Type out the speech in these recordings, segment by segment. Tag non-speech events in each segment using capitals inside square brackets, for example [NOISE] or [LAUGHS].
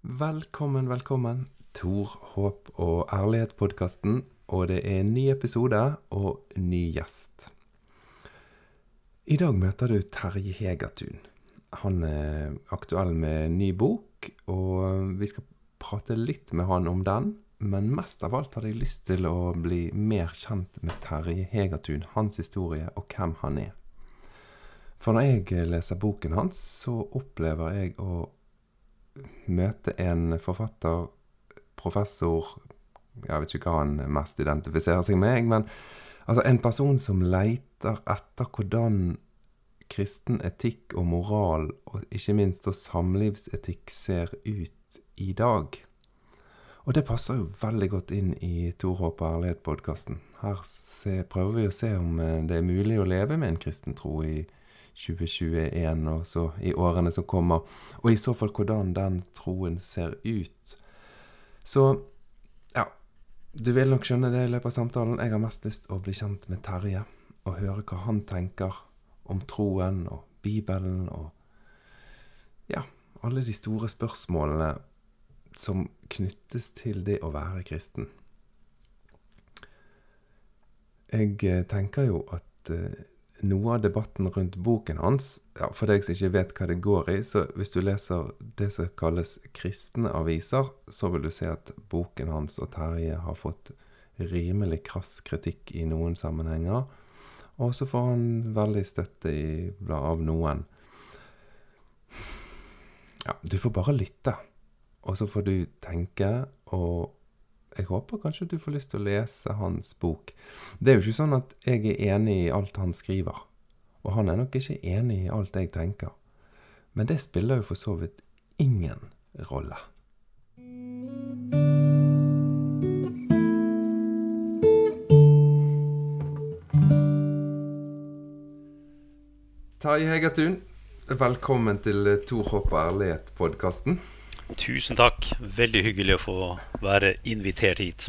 Velkommen, velkommen. Tor, håp og ærlighet-podkasten. Og det er en ny episode og ny gjest. I dag møter du Terje Hegertun. Han er aktuell med ny bok, og vi skal prate litt med han om den. Men mest av alt hadde jeg lyst til å bli mer kjent med Terje Hegertun, hans historie og hvem han er. For når jeg leser boken hans, så opplever jeg å møte en forfatter, professor Jeg vet ikke hva han mest identifiserer seg med, men altså en person som leiter etter hvordan kristen etikk og moral, og ikke minst og samlivsetikk, ser ut i dag. Og det passer jo veldig godt inn i Tor Håp og ærlighet-podkasten. Her se, prøver vi å se om eh, det er mulig å leve med en kristen tro i 2021 og så i årene som kommer, og i så fall hvordan den troen ser ut. Så ja, du vil nok skjønne det i løpet av samtalen. Jeg har mest lyst til å bli kjent med Terje og høre hva han tenker om troen og Bibelen og ja, alle de store spørsmålene som knyttes til det å være kristen. Jeg eh, tenker jo at eh, noe av debatten rundt boken hans ja, For deg som ikke vet hva det går i, så hvis du leser det som kalles kristne aviser, så vil du se at boken hans og Terje har fått rimelig krass kritikk i noen sammenhenger. Og så får han veldig støtte i, av noen. Ja, du får bare lytte. Og så får du tenke og jeg håper kanskje at du får lyst til å lese hans bok. Det er jo ikke sånn at jeg er enig i alt han skriver. Og han er nok ikke enig i alt jeg tenker. Men det spiller jo for så vidt ingen rolle. Tarjei Hegertun, velkommen til Tor og ærlighet-podkasten. Tusen takk. Veldig hyggelig å få være invitert hit.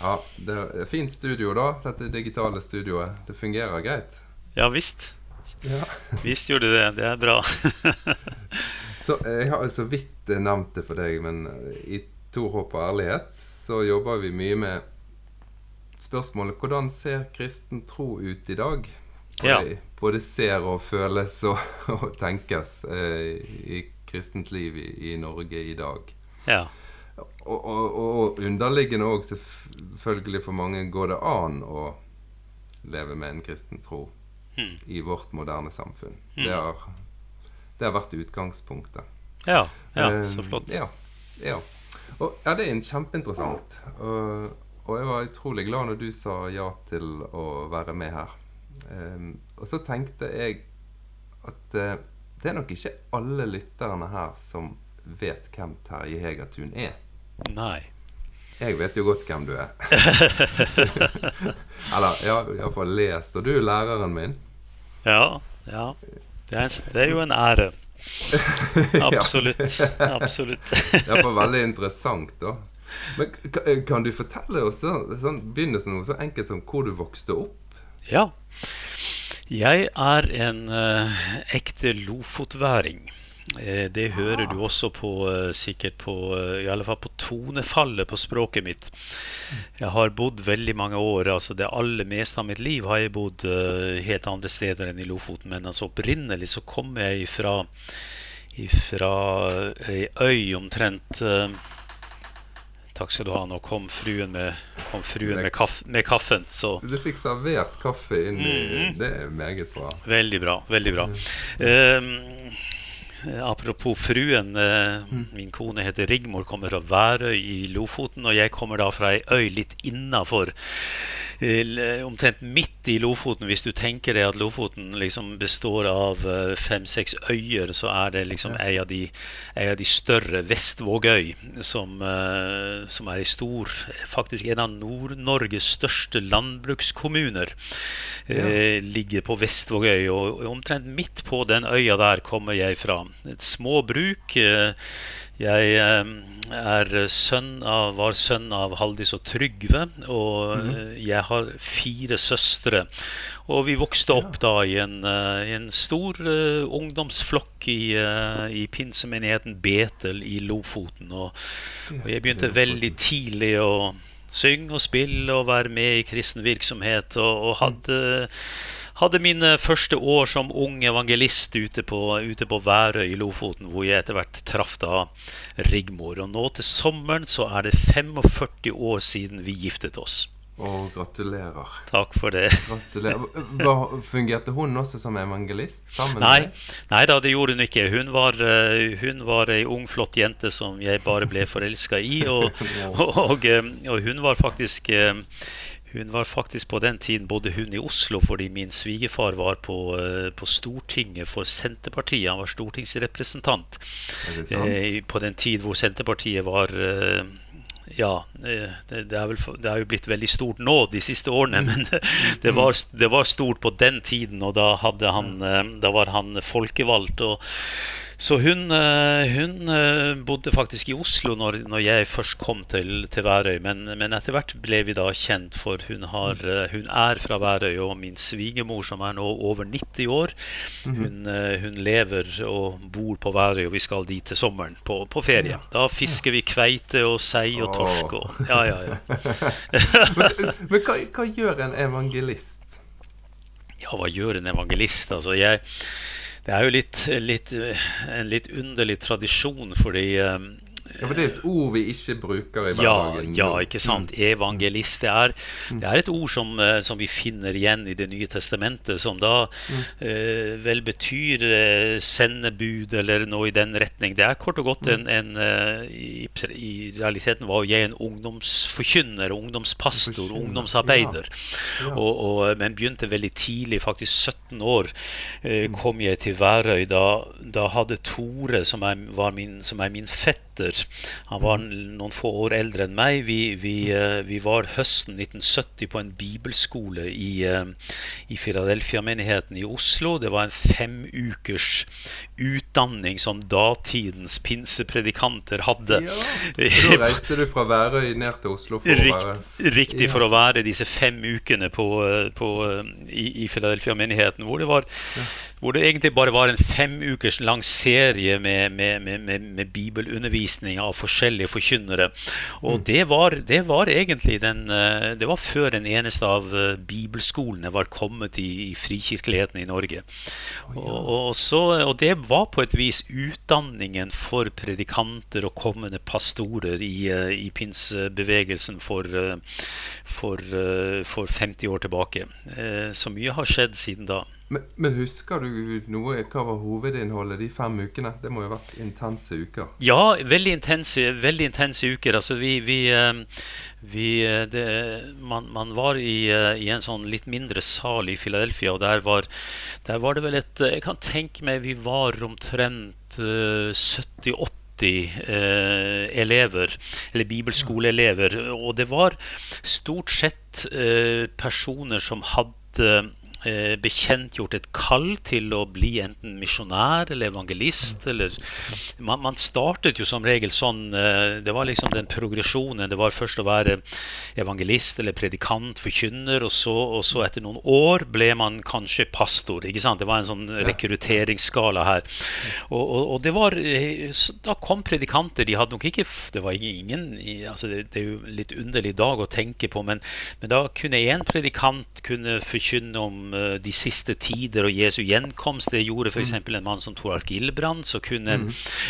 Ja, det er fint studio, da. Dette digitale studioet. Det fungerer greit? Ja visst. Ja. visst gjorde det. Det er bra. [LAUGHS] så Jeg har så vidt nevnt det for deg, men i Tor håp og ærlighet så jobber vi mye med spørsmålet hvordan ser kristen tro ut i dag? Ja. både ser og føles og, [LAUGHS] og tenkes eh, i kristent liv i, i Norge i dag. Ja. Og, og, og underliggende òg, selvfølgelig for mange, går det an å leve med en kristen tro mm. i vårt moderne samfunn. Mm. Det, har, det, har, vært utgangspunktet. Ja, ja eh, så flott. Ja, ja. Og, ja, det er kjempeinteressant. Og, og, jeg var utrolig glad når du sa ja til å være med her. Um, og så tenkte jeg at uh, det er nok ikke alle lytterne her som vet hvem Terje Hegertun er. Nei. Jeg vet jo godt hvem du er. [LAUGHS] Eller har iallfall lest, og du er læreren min. Ja. ja. Det er, det er jo en ære. [LAUGHS] Absolutt. Absolutt. det er veldig interessant, da. Men kan du fortelle oss sånn, begynnelsen noe så enkelt som hvor du vokste opp? Ja. Jeg er en uh, ekte lofotværing. Uh, det hører du også på uh, sikkert på i alle fall på tonefallet på språket mitt. Jeg har bodd veldig mange år. altså Det aller meste av mitt liv har jeg bodd helt andre steder enn i Lofoten. Men altså opprinnelig så kom jeg fra, fra ei øy omtrent Takk skal du ha. Nå kom fruen med, kom fruen med, kaff, med kaffen. Så. Du fikk servert kaffe inn i mm. Det er meget bra. Veldig bra. Veldig bra. Mm. Um, apropos fruen. Uh, mm. Min kone heter Rigmor, kommer fra Værøy i Lofoten. Og jeg kommer da fra ei øy litt innafor omtrent midt i Lofoten. Hvis du tenker deg at Lofoten liksom består av eh, fem-seks øyer, så er det liksom ei av, av, de større, Vestvågøy, som, uh, som er stor Faktisk en av Nord-Norges største landbrukskommuner. Ja. Ligger på Vestvågøy. Og omtrent midt på den øya der kommer jeg fra. Et små bruk. Jeg er sønn av, var sønn av Haldis og Trygve, og Mhm. jeg har fire søstre. Og vi vokste opp da i en, eh, i en stor uh, ungdomsflokk i, uh, i pinsemenigheten Betel i Lofoten. Og, og jeg begynte veldig tidlig å synge og spille og være med i kristen virksomhet. Og, og hadde, hadde mine første år som ung evangelist ute på, ute på Værøy i Lofoten, hvor jeg etter hvert traff da Rigmor. Og nå til sommeren så er det 45 år siden vi giftet oss. Å, gratulerer. Takk for det. gratulerer. Fungerte hun også som evangelist? Nei, nei da, det gjorde hun ikke. Hun var, eh, hun var ei ung, flott jente som jeg bare ble forelska i. Og, [LAUGHS] og, og, eh, og hun var faktisk eh, hun var faktisk På den tiden bodde hun i Oslo fordi min svigerfar var på, eh, på Stortinget for Senterpartiet. Han var stortingsrepresentant eh, på den tid hvor Senterpartiet var eh, ja, det, det, er vel, det er jo blitt veldig stort nå de siste årene, men [LAUGHS] det var, det var stort på den tiden, og da, hadde han, eh, da var han folkevalgt. Og, så hun, eh, hun eh, bodde faktisk i Oslo når, når jeg først kom til, til Værøy, men, men etter hvert ble vi da kjent, for hun, har, eh, hun er fra Værøy, og min svigermor, som er nå over 90 år, hun, eh, hun lever og bor på Værøy, og vi skal dit til sommeren på, på ferie. Da fisker vi kveite og sei og torsk og Ja, ja, ja. [LAUGHS] Men hva, hva gjør en evangelist? Ja, hva gjør en evangelist? Altså, jeg, det er jo litt, litt, en litt underlig tradisjon, fordi eh, Ja, for Det er et ord vi ikke bruker i ja, hverdagen. ja, ikke sant. Evangelist. Det er, det er et ord som, eh, som vi finner igjen i Det nye testamentet, som da eh, vel betyr eh, sendebud eller noe i den retning. Det er kort og godt en, en eh, i, I realiteten var jeg en ungdomsforkynner, ungdomspastor, Forkynner, ungdomsarbeider. Ja. Og, og, men begynte veldig tidlig, faktisk 17 år, eh, kom jeg til Værøy. Da, da hadde Tore, som er, var min, som er min fetter Han var noen få år eldre enn meg. Vi, vi, eh, vi var høsten 1970 på en bibelskole i, eh, i Philadelphia-menigheten i Oslo. Det var en fem ukers utdanning som datidens pinsepredikanter hadde. Ja. [LAUGHS] Da reiste du fra Værøy ned til Oslo for å være Rikt, riktig for å være disse fem ukene på, eh, på, i, i Philadelphia-menigheten, hvor, det var- hvor det egentlig bare var en fem ukers lang serie med, med, med, med, bibelundervisning av forskjellige forkynnere. Og det, var, det var egentlig den eh, Det var før en eneste av eh, bibelskolene var kommet i, i frikirkeligheten i Norge. Og, og, så, og det var på et vis utdanningen for predikanter og kommende pastorer i, eh, i pinsebevegelsen for, for, for 50 år tilbake. Så mye har skjedd siden da. Men, men husker du noe? Hva var hovedinnholdet de fem ukene? Det må jo ha vært intense uker. Ja, veldig intense, veldig intense uker. Altså, vi, vi, eh, vi eh, det, man, man var i, eh, i en sånn litt mindre sal i Philadelphia, og der var, der var det vel et Jeg kan tenke meg vi var omtrent eh, 70-80 eh, elever, eller bibelskoleelever. Og det var stort sett personer som hadde eh, bekjentgjort et kall til å bli enten misjonær eller evangelist. Eller, man, man startet jo som regel sånn eh, Det var liksom den progresjonen. Det var først å være evangelist eller predikant, forkynner, og så, og så etter noen år ble man kanskje pastor. ikke sant? Det var en sånn rekrutteringsskala her. Og, og, og det var eh, Da kom predikanter. De hadde nok ikke Det var ingen, altså det, det er jo litt underlig dag å tenke på, men, men da kunne én predikant kunne forkynne om de siste tider og Jesu gjenkomst. Det gjorde f.eks. en mann som Toralf Gilbrand. Så kunne en,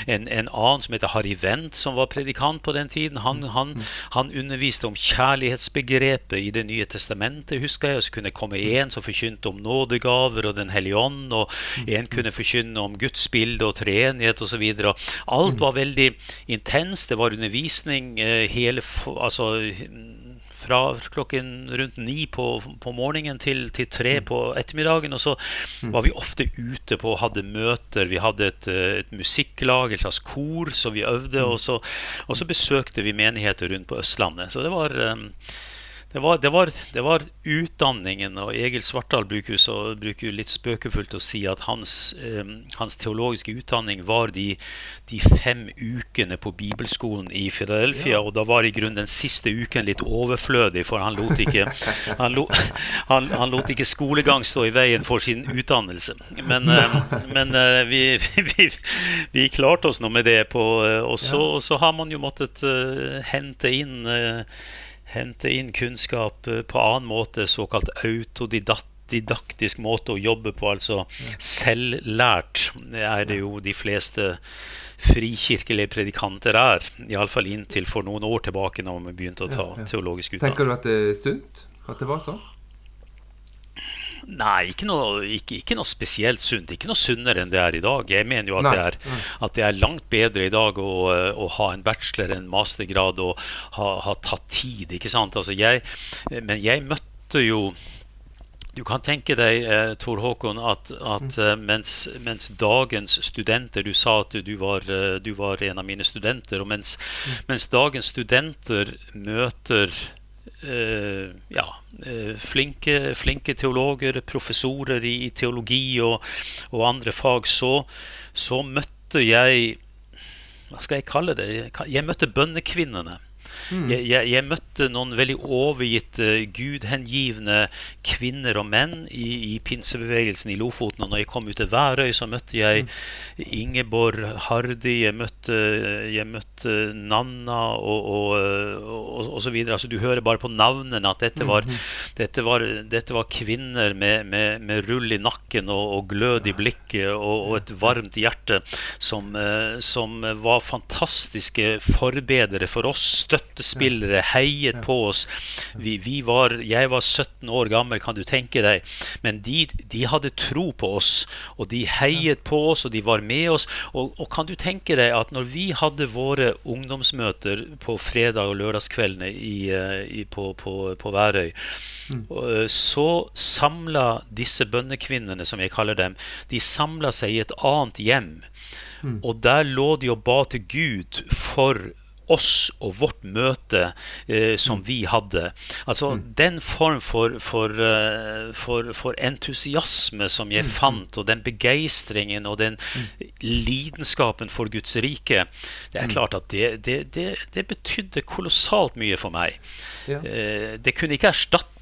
en, en annen som heter Harry Wendt, som var predikant på den tiden, han, han, han underviste om kjærlighetsbegrepet i Det nye testamentet, husker jeg. Og så kunne det komme en som forkynte om nådegaver og Den hellige ånd, og en kunne forkynne om Guds bilde og treenighet osv. Alt var veldig intenst. Det var undervisning eh, hele altså fra klokken rundt ni på, på morgenen til, til tre på ettermiddagen. Og så var vi ofte ute på og hadde møter. Vi hadde et, et musikklag, et slags kor, så vi øvde. Og så, og så besøkte vi menigheter rundt på Østlandet. Så det var, eh, Det var, det, var, det var, utdanningen, og Egil Svartdal bruker, bruker litt spøkefullt å si at hans, eh, hans teologiske utdanning var de, de, fem ukene på bibelskolen i Philadelphia. Ja. Og da var i grunnen den siste uken litt overflødig, for han lot ikke, han lo, han, han lot ikke skolegang stå i veien for sin utdannelse. Men, eh, men eh, vi, vi, vi, klarte oss nå med det. På, eh, og, så, ja. og så har man jo måttet uh, hente inn uh, hente inn kunnskap eh, på annen måte, såkalt autodidaktisk måte å jobbe på, altså selvlært, er det jo de fleste frikirkelige predikanter er. Iallfall inntil for noen år tilbake, når vi begynte å ta teologisk utdanning. Tenker du at det er sunt at det var sånn? Nei, ikke noe, ikke, ikke noe, spesielt sunt. Ikke noe sunnere enn det er i dag. Jeg mener jo at, det er, at det er, langt bedre i dag å, å ha en bachelor, en mastergrad og ha, ha tatt tid. ikke sant? Altså jeg, men jeg møtte jo du kan tenke deg, eh, Tor Håkon, at, at mm. mens, mens, dagens studenter Du sa at du var, eh, du var en av mine studenter. Og mens, mm. mens dagens studenter møter Eh, ja, eh, flinke, flinke, teologer, professorer i, teologi og, og andre fag, så, så, møtte jeg Hva skal jeg kalle det? Jeg møtte bønnekvinnene. Mm. Jeg, jeg, jeg, møtte noen veldig overgitte, gudhengivne kvinner og menn i, i, pinsebevegelsen i Lofoten. Og når jeg kom ut til Værøy, så møtte jeg mm. Ingeborg Hardi, jeg møtte, jeg møtte Nanna og, og, og, og, så videre. Altså, du hører bare på navnene at dette var, mm. dette var, dette var kvinner med, med, med, rull i nakken og, glød i blikket og, et varmt hjerte som, eh, som var fantastiske forbedere for oss. Støtte støttespillere heiet på oss. Vi, vi var, jeg var 17 år gammel, kan du tenke deg. Men de, de, hadde tro på oss, og de heiet på oss, og de var med oss. Og, og kan du tenke deg at når vi hadde våre ungdomsmøter på fredag- og lørdagskveldene i, eh, i, på, på, på Værøy, Mm. Så samla disse bønnekvinnene, som jeg kaller dem, de samla seg i et annet hjem. Mm. Og der lå de og ba til Gud for oss og vårt møte eh, som mm. vi hadde. Altså mm. den form for, for, uh, for, for, entusiasme som jeg mm. fant, og den begeistringen og den mm. lidenskapen for Guds rike, det er mm. klart at det, det, det, det betydde kolossalt mye for meg. Ja. Eh, det kunne ikke erstatte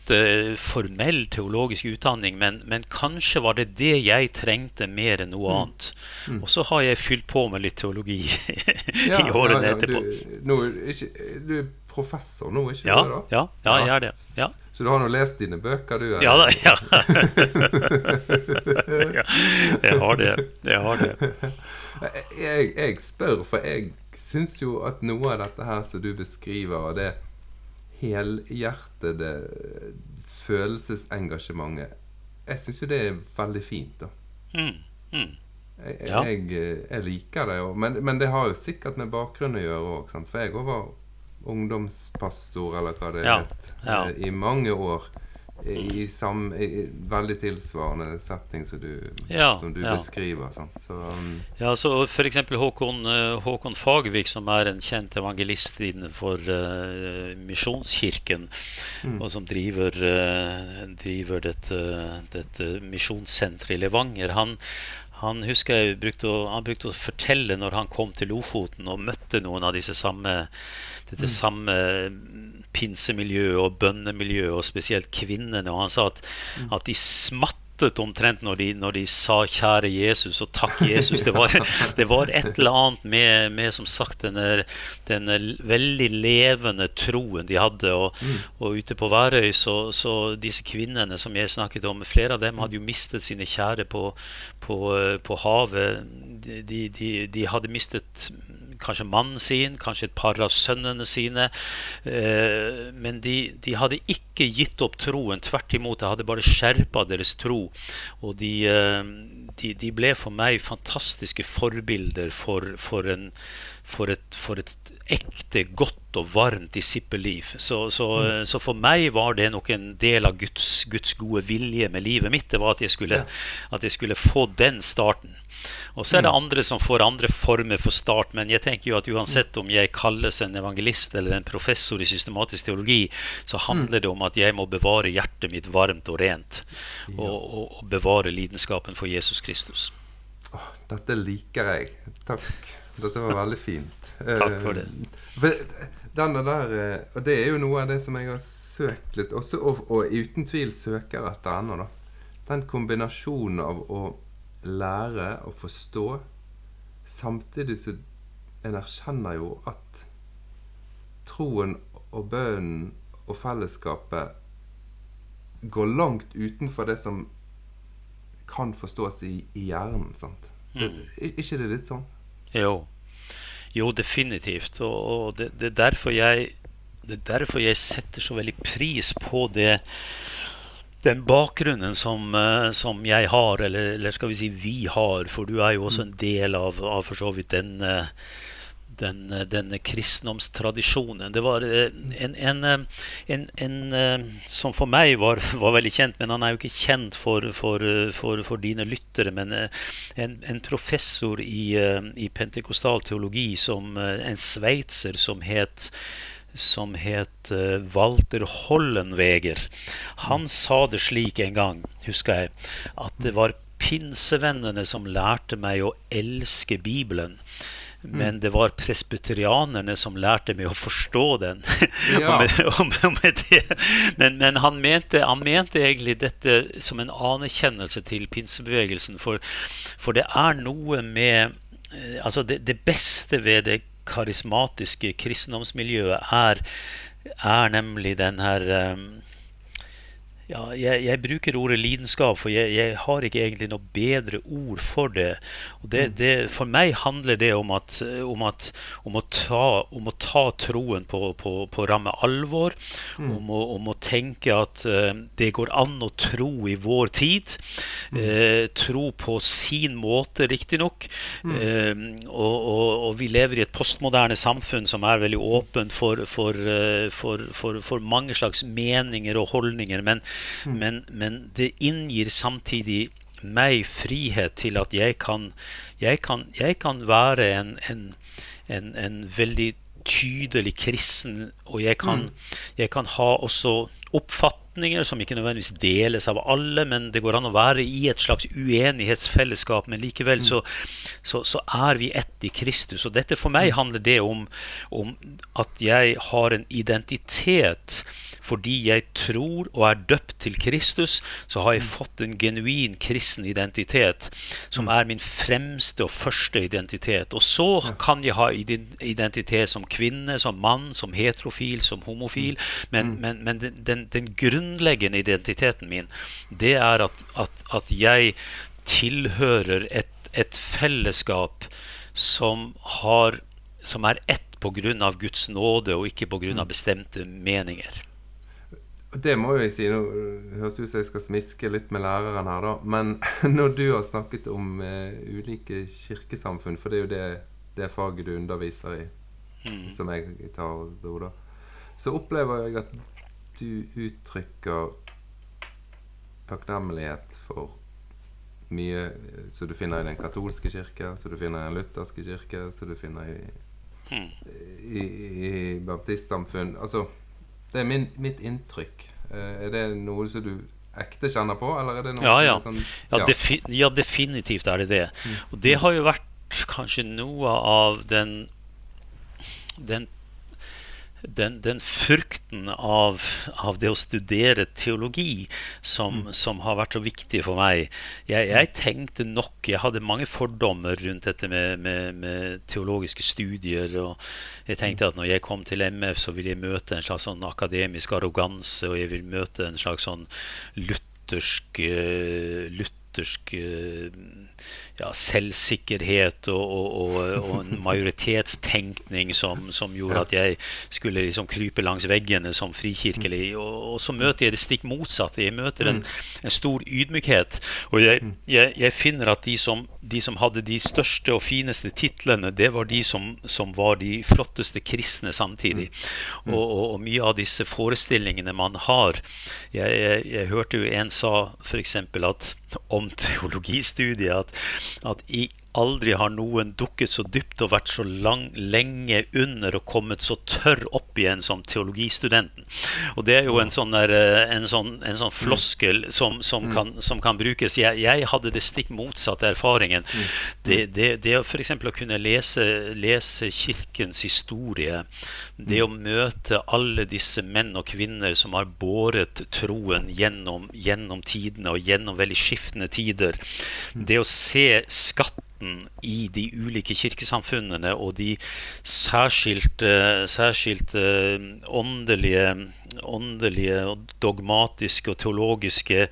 formell teologisk utdanning, men, men, kanskje var det det jeg trengte mer enn noe mm. annet. Mm. Og så har jeg fylt på med litt teologi [LAUGHS] i årene ja, ja, etterpå. Du, nå, ikke, du, er professor nå, ikke ja, det? da? Ja, ja, jeg er det. Ja. Så du har nå lest dine bøker, du? Ja da. [LAUGHS] Ja. jeg har det. Jeg har det. Jeg, jeg spør, for jeg syns jo at noe av dette her som du beskriver, og det helhjertede følelsesengasjementet Jeg syns jo det er veldig fint, da. Mm. Mm. Jeg, ja. jeg, jeg, liker det jo. Men, men, det har jo sikkert med bakgrunn å gjøre òg. For jeg òg var ungdomspastor, eller hva det ja. het, ja. Eh, i mange år i, sam, i veldig tilsvarende setting som du, ja, som du ja. beskriver. Så, um, ja, så F.eks. Håkon, uh, Håkon Fagvik, som er en kjent evangelist innenfor uh, Misjonskirken, mm. og som driver, uh, driver dette, dette misjonssenteret i Levanger, han, han husker jeg brukte å, han brukte å fortelle når han kom til Lofoten og møtte noen av disse samme, dette mm. samme pinsemiljøet og bønnemiljøet, og spesielt kvinnene. Og han sa at, mm. at de smattet omtrent når de, når de, sa 'kjære Jesus' og 'takk Jesus'. Det var, [LAUGHS] det var et eller annet med, med som sagt denne, denne, veldig levende troen de hadde. Og, mm. og ute på Værøy, så, så, disse kvinnene som jeg snakket om, flere av dem hadde jo mistet sine kjære på, på, på havet. De, de, de, hadde mistet kanskje mannen sin, kanskje et par av sønnene sine. Eh, men de, de, hadde ikke gitt opp troen. Tvert imot, det hadde bare skjerpa deres tro. Og de, eh, de, de, ble for meg fantastiske forbilder for, for, en, for, et, for et, ekte, godt og varmt disippelliv. Så, så, mm. så, for meg var det nok en del av Guds, Guds, gode vilje med livet mitt. Det var at jeg skulle, at jeg skulle få den starten. Og så er det mm. andre som får andre former for start. Men jeg tenker jo at uansett om jeg kalles en evangelist eller en professor i systematisk teologi, så handler mm. det om at jeg må bevare hjertet mitt varmt og rent. Og, og, og bevare lidenskapen for Jesus Kristus. Oh, dette liker jeg. Takk. Dette var veldig fint. [LAUGHS] Takk for det. Eh, denne der, eh, og det er jo noe av det som jeg har søkt litt, også, og, og uten tvil søker etter ennå. Den kombinasjonen av å lære å forstå, samtidig så en erkjenner jo at troen og bønnen og fellesskapet går langt utenfor det som kan forstås i, i hjernen. sant? Mm. mm. ikke det litt sånn? Jo. Jo, definitivt. Og, og det, det, er jeg, det er derfor jeg setter så veldig pris på det den bakgrunnen som, eh, som, jeg har, eller, eller, skal vi si vi har, for du er jo også en del av, av for så vidt den, eh, den, denne kristendomstradisjonen. Det var eh, en, en, en, en, som for meg var, var, veldig kjent, men han er jo ikke kjent for, for, for, for dine lyttere. Men en, professor i, i pentekostal teologi, som, en sveitser som het som het Walter Hollenweger. Han sa det slik en gang, husker jeg, at det var pinsevennene som lærte meg å elske Bibelen. Men det var presbyterianerne som lærte meg å forstå den. [LAUGHS] Ja. og med, og med men, men han, mente, han, mente, egentlig dette som en anerkjennelse til pinsebevegelsen. For, for det er noe med eh, Altså, det, det beste ved det karismatiske kristendomsmiljøet er, er nemlig den her um, ja, jeg, jeg, bruker ordet lidenskap, for jeg, jeg, har ikke egentlig noe bedre ord for det. det, mm. det for meg handler det om, at, om, at, om, å, ta, om å, ta, troen på, på, på ramme alvor. Mm. Om, å, om, å, tenke at uh, det går an å tro i vår tid. Mm. Uh, tro på sin måte, riktignok. Mm. Uh, og, og, og, vi lever i et postmoderne samfunn som er veldig åpent for, for, for, for mange slags meninger og holdninger. men Mm. Men, men, det inngir samtidig meg frihet til at jeg kan, jeg kan, jeg kan være en, en, en, en, veldig tydelig kristen, og jeg kan, mm. jeg kan ha også oppfatninger som ikke nødvendigvis deles av alle, men det går an å være i et slags uenighetsfellesskap. Men likevel mm. så, så, så er vi ett i Kristus. Og dette for meg handler det om, om at jeg har en identitet fordi jeg tror og er døpt til Kristus, så har jeg fått en genuin kristen identitet, som er min fremste og første identitet. Og så kan jeg ha identitet som kvinne, som mann, som heterofil, som homofil. Men, men, men den, den, grunnleggende identiteten min, det er at, at, at jeg tilhører et, et fellesskap som, har, som er ett pga. Guds nåde og ikke pga. bestemte meninger. Det må jo jeg si. Nå høres ut som jeg skal smiske litt med læreren her, da. Men [LAUGHS] når du har snakket om uh, ulike kirkesamfunn, for det er jo det, det faget du underviser i, mm. som jeg tar til da, så opplever jeg at du uttrykker takknemlighet for mye som du finner i den katolske kirke, som du finner i den lutherske kirke, som du finner i, i, i, i baptistsamfunn. Altså det er min, mitt inntrykk. Uh, er det noe som du ekte kjenner på, eller er det noe ja, ja. Sånn, ja. Defi ja. definitivt er det det. Mm. Og det har jo vært kanskje noe av den, den den, den frukten av, av, det å studere teologi som, mm. som, har vært så viktig for meg. Jeg, jeg, tenkte nok Jeg hadde mange fordommer rundt dette med, med, med, teologiske studier. og Jeg tenkte at når jeg kom til MF, så ville jeg møte en slags sånn akademisk arroganse, og jeg vil møte en slags sånn luthersk, uh, luthersk ja, selvsikkerhet og, og, og, og, en majoritetstenkning som, som gjorde at jeg skulle liksom krype langs veggene som frikirkelig. Og, så møter jeg det stikk motsatte. Jeg møter en, en stor ydmykhet. Og jeg, jeg, jeg finner at de som, de som, hadde de største og fineste titlene, det var de som, som var de flotteste kristne samtidig. Og, mye av disse forestillingene man har Jeg, jeg hørte jo en sa f.eks. at om teologistudiet at, at i aldri har noen dukket så dypt og vært så lang, lenge under og kommet så tørr opp igjen som teologistudenten. Og det er jo en sånn, der, eh, en sånn, en sånn floskel som, som, mm. kan, som, kan, brukes. Jeg, jeg, hadde det stikk motsatte erfaringen. Mm. Det, det, det f.eks. å kunne lese, lese kirkens historie, det å møte alle disse menn og kvinner som har båret troen gjennom, gjennom tidene og gjennom veldig skiftende tider, det å se skatten i de ulike kirkesamfunnene og de særskilte, særskilte åndelige åndelige og dogmatiske og teologiske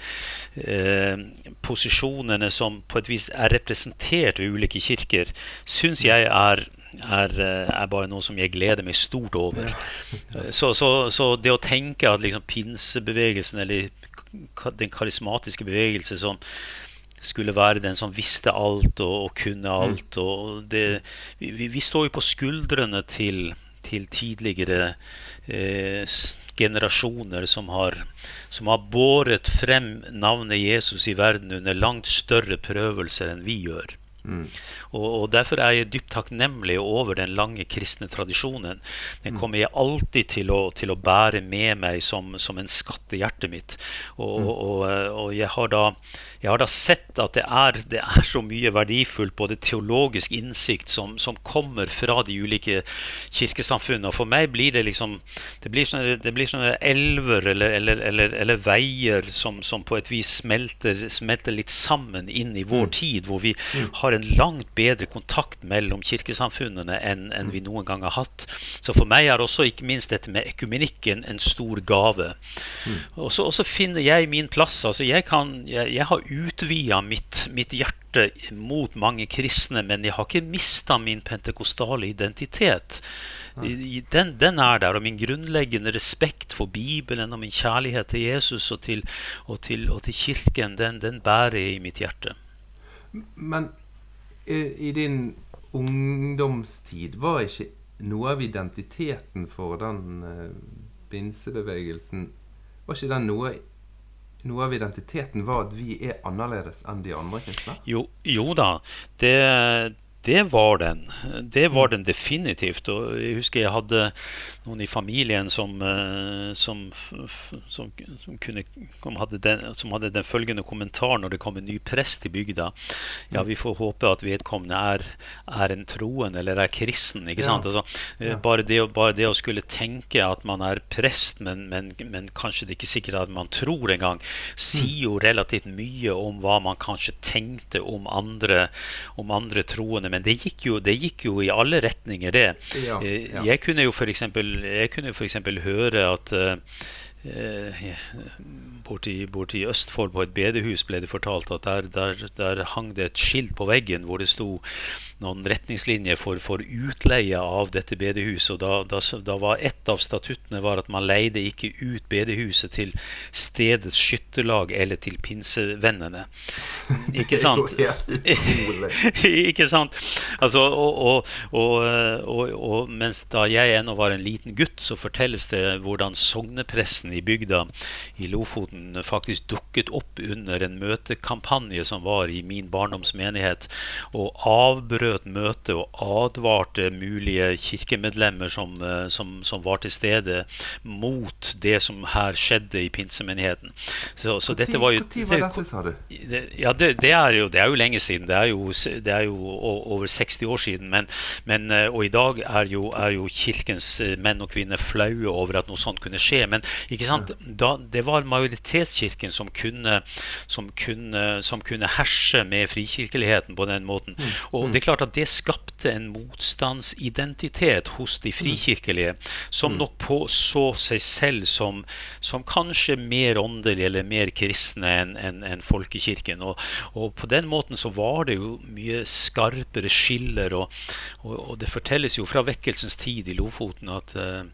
eh, posisjonene som på et vis er representert ved ulike kirker, syns jeg er er, eh, er, bare noe som jeg gleder meg stort over. Så, så, så det å tenke at liksom pinsebevegelsen, eller den karismatiske bevegelse som skulle være den som visste alt og, og kunne mm. alt og det, vi, vi, står jo på skuldrene til, til tidligere eh, generasjoner som har, som har båret frem navnet Jesus i verden under langt større prøvelser enn vi gjør. Mm. Og, og, Derfor er jeg dypt takknemlig over den lange kristne tradisjonen. Den mm. kommer jeg alltid til å, til å bære med meg som, som, en skatt i hjertet mitt. Og, mm. og, og jeg har da jeg har da sett at det er, det er så mye verdifullt, både teologisk innsikt, som, som, kommer fra de ulike kirkesamfunnene. Og for meg blir det liksom Det blir sånne, det blir sånne elver eller, eller, eller, eller veier som, som, på et vis smelter, smelter, litt sammen inn i vår mm. tid, hvor vi mm. har en langt bedre kontakt mellom kirkesamfunnene enn, enn vi noen gang har hatt. Så for meg er også ikke minst dette med ekumenikken en stor gave. Mm. Og, så, og, så, finner jeg min plass. altså jeg, kan, jeg, jeg har utvida mitt, mitt, hjerte mot mange kristne, men jeg har ikke mista min pentekostale identitet. Den, den, er der, og min grunnleggende respekt for Bibelen og min kjærlighet til Jesus og til, og til, og til Kirken, den, den, bærer jeg i mitt hjerte. Men i, i din ungdomstid var ikke noe av identiteten for den uh, pinsebevegelsen Var ikke den noe noe av identiteten var at vi er annerledes enn de andre kristne? Jo, jo da. Det, det var den. Det var den definitivt. Og jeg husker jeg hadde noen i familien som, eh, som, som, som kunne, hadde den, som, hadde den, følgende kommentaren når det kom en ny prest i bygda. Ja, vi får håpe at vedkommende er, er en troen eller er kristen. ikke sant? Ja. Altså, eh, bare, det, bare, det, å skulle tenke at man er prest, men, men, men kanskje det er ikke sikkert at man tror engang, sier jo relativt mye om hva man kanskje tenkte om andre, om andre troende men det gikk jo, det gikk jo i alle retninger, det. Ja, eh, ja. Jeg kunne jo f.eks. høre at eh, borti, borti Østfold, på et bedehus, ble det fortalt at der, der, der hang det et skilt på veggen hvor det sto noen retningslinjer for, for utleie av dette bedehuset. og da, da, da, var Et av statuttene var at man leide ikke ut bedehuset til stedets skytterlag eller til pinsevennene. Ikke sant? [LAUGHS] ikke sant? Altså, og, og, og, og, mens da jeg ennå var en liten gutt, så fortelles det hvordan sognepressen i bygda i Lofoten faktisk dukket opp under en møtekampanje som var i min barndomsmenighet, og avbrøt et møte og advarte mulige kirkemedlemmer som, eh, som, som, var til stede, mot det som her skjedde i pinsemenigheten. Så, så dette var jo Når var dette, sa du? Ja, det, det, er jo, det, er jo, lenge siden. Det er jo, det er jo over 60 år siden. Men, men, eh, og i dag er jo, er jo, kirkens eh, menn og kvinner flaue over at noe sånt kunne skje. Men ikke sant? Da, det var majoritetskirken som kunne, som kunne, som kunne herse med frikirkeligheten på den måten. Mm. Og det er klart klart at det skapte en motstandsidentitet hos de frikirkelige, som nok på så seg selv som, som kanskje mer åndelige eller mer kristne enn en, en folkekirken. Og, og, på den måten så var det jo mye skarpere skiller, og, og, og det fortelles jo fra vekkelsens tid i Lofoten at uh,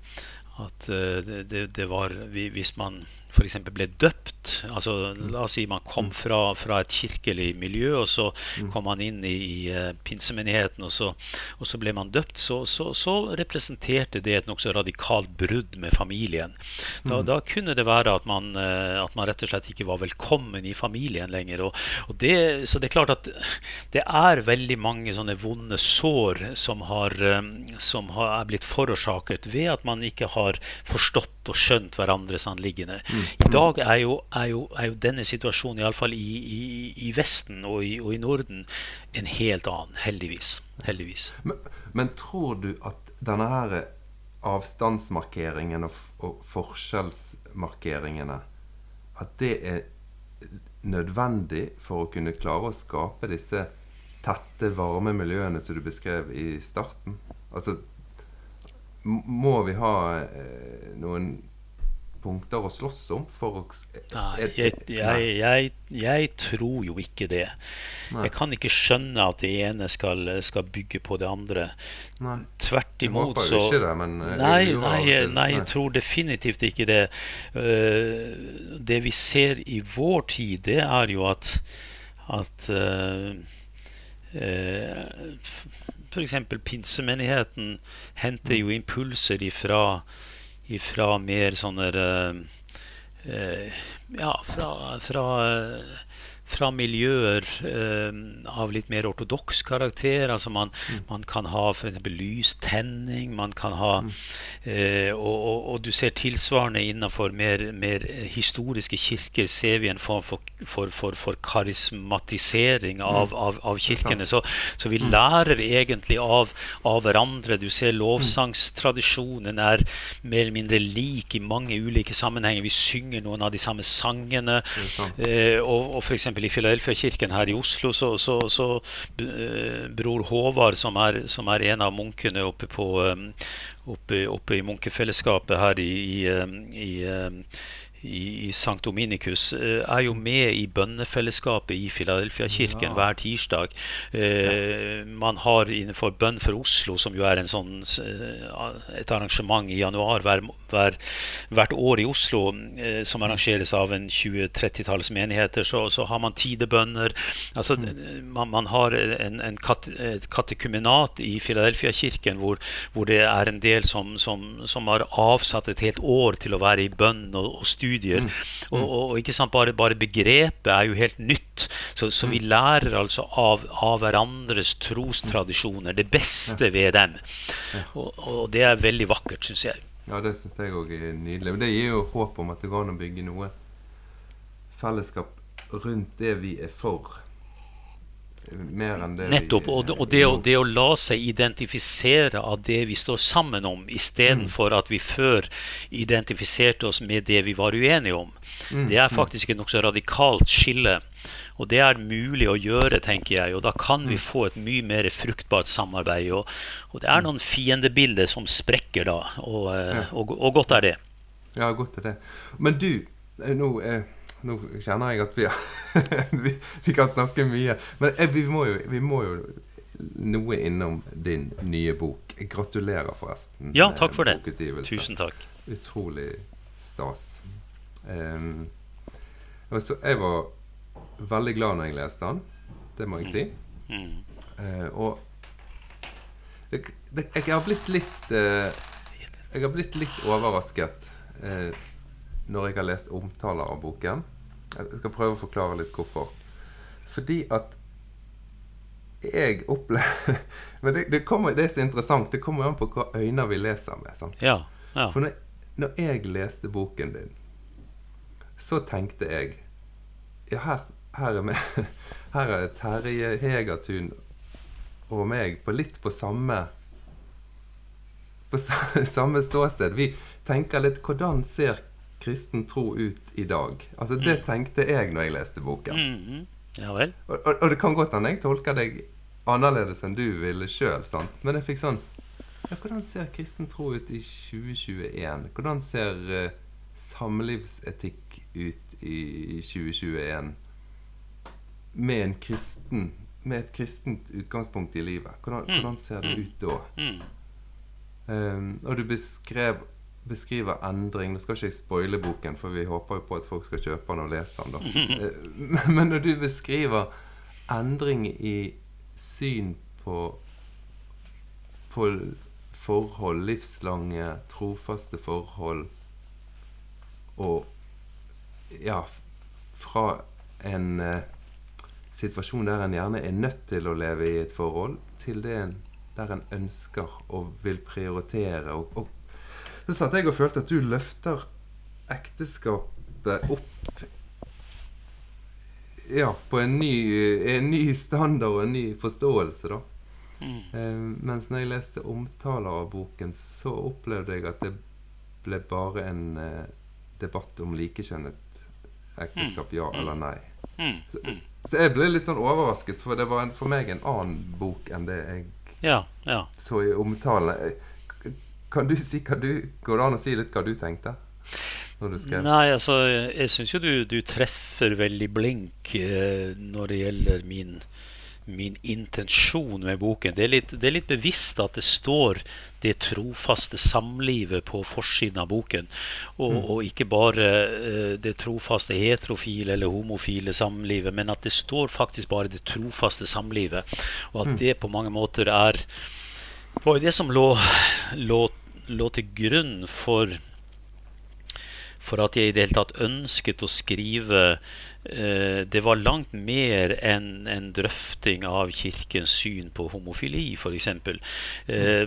at uh, det, det, var Hvis man f.eks. ble døpt. altså La oss si man kom fra, fra et kirkelig miljø, og så mm. kom man inn i, i uh, pinsemenigheten, og så, og så, ble man døpt. Så, så, så representerte det et nokså radikalt brudd med familien. Da, mm. da, kunne det være at man, uh, at man rett og slett ikke var velkommen i familien lenger. Og, og det, så det er klart at det er veldig mange sånne vonde sår som, har, um, som har, er blitt forårsaket ved at man ikke har forstått og skjønt hverandres anliggende. Mm. I dag er jo, er jo, er jo denne situasjonen, iallfall i, i, i Vesten og i, og i, Norden, en helt annen. Heldigvis. heldigvis. Men, men, tror du at denne her avstandsmarkeringen og, og forskjellsmarkeringene At det er nødvendig for å kunne klare å skape disse tette, varme miljøene som du beskrev i starten? Altså må vi ha eh, noen punkter å slåss om? For å, Nei, jeg, jeg, jeg, jeg, tror jo ikke det. Nei. Jeg kan ikke skjønne at det ene skal, skal bygge på det andre. Nei. Tvert imot så det, men eh, nei, nei, nei, jeg tror definitivt ikke det. Uh, det vi ser i vår tid, det er jo at, at uh, uh, F.eks. pinsemenigheten henter jo impulser ifra fra mer sånne uh, Ja, fra, fra uh, fra miljøer eh, av litt mer ortodoks karakter. Altså man, mm. man kan ha f.eks. lystenning, man kan ha mm. eh, og, og, og, du ser tilsvarende innenfor mer, mer, historiske kirker ser vi en form for, for, for, for karismatisering av, mm. av, av kirkene. Så, så, vi mm. lærer egentlig av, av hverandre. Du ser lovsangstradisjonen er mer eller mindre lik i mange ulike sammenhenger. Vi synger noen av de samme sangene. Eh, og, og for i Filadelfia-kirken her i Oslo, så, så, så uh, bror Håvard, som er, som er, en av munkene oppe, på, um, oppe, oppe i munkefellesskapet her i, i, um, i um, i, i St. Dominikus, eh, er jo med i bønnefellesskapet i Filadelfia-kirken ja. hver tirsdag. Ja. man har innenfor Bønn for Oslo, som jo er sånn, eh, et arrangement i januar hver, hver, hvert år i Oslo, eh, som arrangeres av en 20-30-talls menigheter, så, så, har man tidebønner. Altså, mm. man, man, har en, en kat, et katekumenat i Filadelfia-kirken hvor, hvor, det er en del som, som, som, har avsatt et helt år til å være i bønn og, og studie studier. Mm. Og, mm. og, ikke sant, bare, bare, begrepet er jo helt nytt. Så, så vi mm. lærer altså av, av, hverandres trostradisjoner. Det beste ved dem. Og, og det er veldig vakkert, syns jeg. Ja, det syns jeg òg er nydelig. Men det gir jo håp om at det går an å bygge noe fellesskap rundt det vi er for. Mer enn det Nettopp. og, og det, å, det, å, la seg identifisere av det vi står sammen om, istedenfor mm. at vi før identifiserte oss med det vi var uenige om. Mm. Det er mm. faktisk et nokså radikalt skille. Og det er mulig å gjøre, tenker jeg. Og da kan vi mm. få et mye mer fruktbart samarbeid. Og, og det er noen fiendebilder som sprekker da, og, eh, og, og, godt er det. Ja, godt er det. Men du, eh, nå eh nå kjenner jeg at vi, [LAUGHS] vi, vi kan snakke mye. Men vi, må jo, vi, må jo, noe innom din nye bok. Gratulerer, forresten. Ja, takk for det. Tusen takk. Utrolig stas. Um, altså, jeg var veldig glad når jeg leste den. Det må jeg si. Mm. Uh, og det, det, jeg har blitt litt uh, Jeg har blitt litt overrasket uh, når jeg har lest omtaler av boken. Jeg skal prøve å forklare litt hvorfor. Fordi at jeg opplever [LAUGHS] Men det, det, kommer, det, er så interessant. Det kommer an på hva øyne vi leser med. Ja, ja. For når, når, jeg leste boken din, så tenkte jeg Ja, her, her er, med, [LAUGHS] her er Terje Hegertun og meg på litt på samme På [LAUGHS] samme ståsted. Vi tenker litt Hvordan ser kristen tro ut i dag? Altså Det mm. tenkte jeg når jeg leste boken. Mm. Ja vel. Og, og, og, det kan godt hende jeg tolker deg annerledes enn du ville sjøl. Men jeg fikk sånn ja, Hvordan ser kristen tro ut i 2021? Hvordan ser uh, samlivsetikk ut i 2021 med en kristen med et kristent utgangspunkt i livet? Hvordan, mm. hvordan ser det mm. ut da? Mm. Um, og du beskrev, beskriver endring Nå skal ikke jeg spoile boken, for vi håper jo på at folk skal kjøpe den og lese den. da. [LAUGHS] Men når du beskriver endring i syn på, på forhold, livslange, trofaste forhold og ja, fra en eh, situasjon der en gjerne er nødt til å leve i et forhold, til det en, der en ønsker og vil prioritere. Og, og, så satt jeg og følte at du løfter ekteskapet opp ja, på en ny, en ny standard og en ny forståelse, da. Mm. Eh, mens når jeg leste omtaler av boken, så opplevde jeg at det ble bare en eh, debatt om likekjønnet ekteskap, ja mm. eller nei. Mm. Så, så, jeg ble litt sånn overrasket, for det var en, for meg en annen bok enn det jeg ja, ja. så i omtalen. Kan du si hva du Går det an å si litt hva du tenkte? Nei, altså, jeg syns jo du, du, treffer veldig blink eh, når det gjelder min min intensjon med boken. Det er, litt, det er, litt, bevisst at det står det trofaste samlivet på forsiden av boken. Og, mm. og ikke bare uh, det trofaste heterofile eller homofile samlivet, men at det står faktisk bare det trofaste samlivet. Og at mm. det på mange måter er var det som lå, lå, lå til grunn for for at jeg i det hele tatt ønsket å skrive eh, Det var langt mer enn en drøfting av kirkens syn på homofili, f.eks. Eh,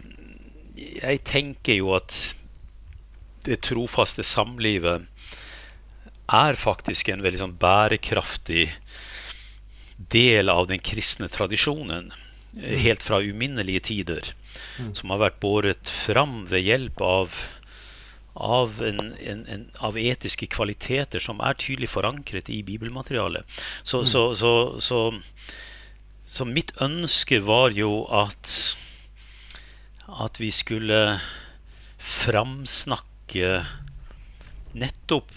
jeg tenker jo at det trofaste samlivet er faktisk en veldig sånn bærekraftig del av den kristne tradisjonen. Eh, helt fra uminnelige tider. Mm. Som har vært båret fram ved hjelp av av, en, en, en, av, etiske kvaliteter som er tydelig forankret i bibelmaterialet. Så, mm. så, så, så, mitt ønske var jo at at vi skulle framsnakke nettopp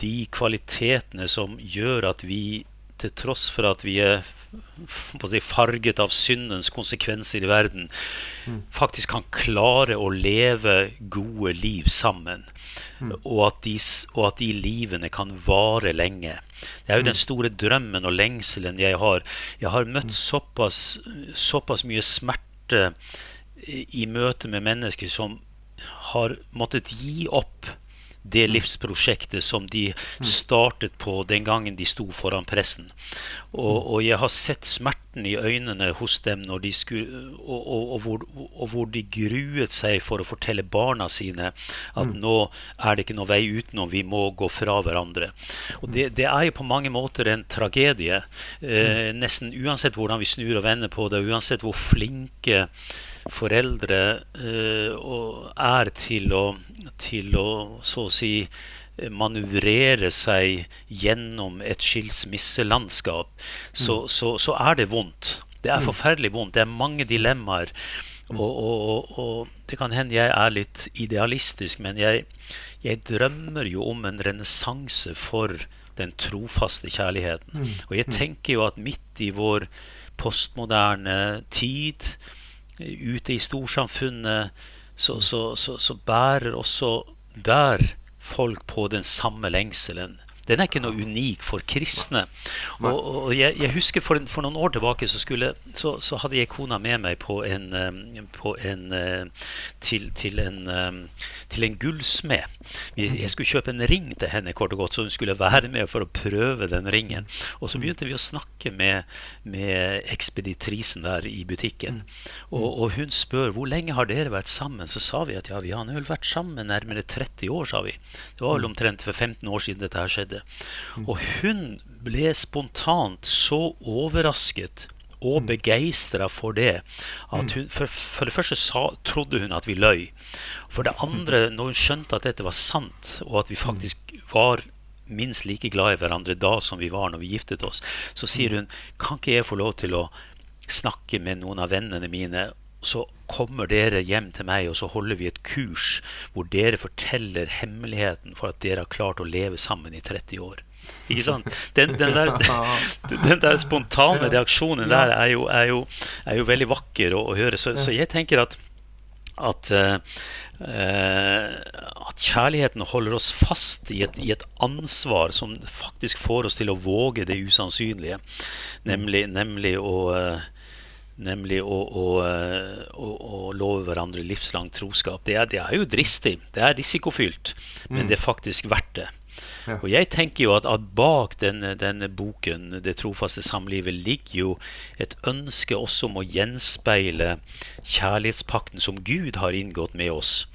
de kvalitetene som gjør at vi, til tross for at vi er si, farget av syndens konsekvenser i verden, mm. faktisk kan klare å leve gode liv sammen. Mm. Og, at de, og, at de, livene kan vare lenge. Det er jo den mm. store drømmen og lengselen jeg har. Jeg har møtt mm. såpass, såpass mye smerte i møte med mennesker som har måttet gi opp det mm. livsprosjektet som de mm. startet på den gangen de sto foran pressen. Og, mm. og jeg har sett smerten i øynene hos dem når de skulle, og, og, og, hvor, og, hvor, de gruet seg for å fortelle barna sine at nå er det ikke noe vei utenom, vi må gå fra hverandre. Og det, det er jo på mange måter en tragedie. Eh, nesten uansett hvordan vi snur og vender på det, uansett hvor flinke foreldre uh, er til å, til å så å si manøvrere seg gjennom et skilsmisselandskap, så, mm. så, så, er det vondt. Det er mm. forferdelig vondt. Det er mange dilemmaer. Mm. Og, og, og, det kan hende jeg er litt idealistisk, men jeg, jeg drømmer jo om en renessanse for den trofaste kjærligheten. Og jeg tenker jo at midt i vår postmoderne tid, ute i storsamfunnet, så, så, så, så bærer også der folk på den samme lengselen. Den er ikke noe unik for kristne. Og, og jeg, jeg, husker for, for, noen år tilbake så, skulle, så, så, hadde jeg kona med meg på en, på en til, til, en, til en gullsmed. Jeg skulle kjøpe en ring til henne, kort og godt, så hun skulle være med for å prøve den ringen. Og så begynte vi å snakke med, med ekspeditrisen der i butikken. Og, og, hun spør hvor lenge har dere vært sammen. Så sa vi at ja, vi har vel vært sammen nærmere 30 år, sa vi. Det var vel omtrent for 15 år siden dette her skjedde. Og hun ble spontant så overrasket og mm. begeistra for det. Mm. hun, for, for, det første sa, trodde hun at vi løy. For det andre, når hun skjønte at dette var sant, og at vi faktisk var minst like glad i hverandre da som vi var når vi giftet oss, så sier hun kan ikke jeg få lov til å snakke med noen av vennene mine. Så kommer dere hjem til meg, og så holder vi et kurs hvor dere forteller hemmeligheten for at dere har klart å leve sammen i 30 år. Ikke sant? Den, den, der, [LAUGHS] den der, spontane reaksjonen der er jo, er jo, er jo veldig vakker å, å høre. Så, så, jeg tenker at, at uh, at kjærligheten holder oss fast i et, i et, ansvar som faktisk får oss til å våge det usannsynlige, nemlig, nemlig å uh, Nemlig å, å, eh, å, å, love hverandre livslang troskap. Det er, det er, jo dristig. Det er risikofylt. Men mm. det er faktisk verdt det. Ja. Og jeg tenker jo at, at bak denne, denne, boken, 'Det trofaste samlivet', ligger jo et ønske også om å gjenspeile kjærlighetspakten som Gud har inngått med oss.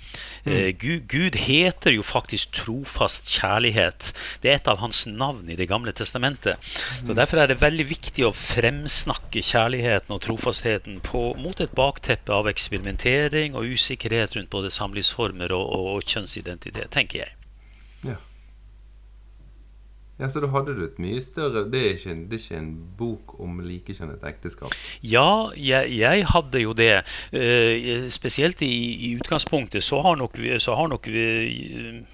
Mm. Eh, Gud, Gud, heter jo faktisk trofast kjærlighet. Det er et av hans navn i Det gamle testamentet. Mm. Så Derfor er det veldig viktig å fremsnakke kjærligheten og trofastheten på, mot et bakteppe av eksperimentering og usikkerhet rundt både samlivsformer og, og, og kjønnsidentitet, tenker jeg. Ja. Så da hadde du et mye større Det er ikke en, er ikke en bok om likekjønnet ekteskap? Ja, jeg, jeg, hadde jo det. Uh, spesielt i, i, utgangspunktet så har nok, så har nok vi,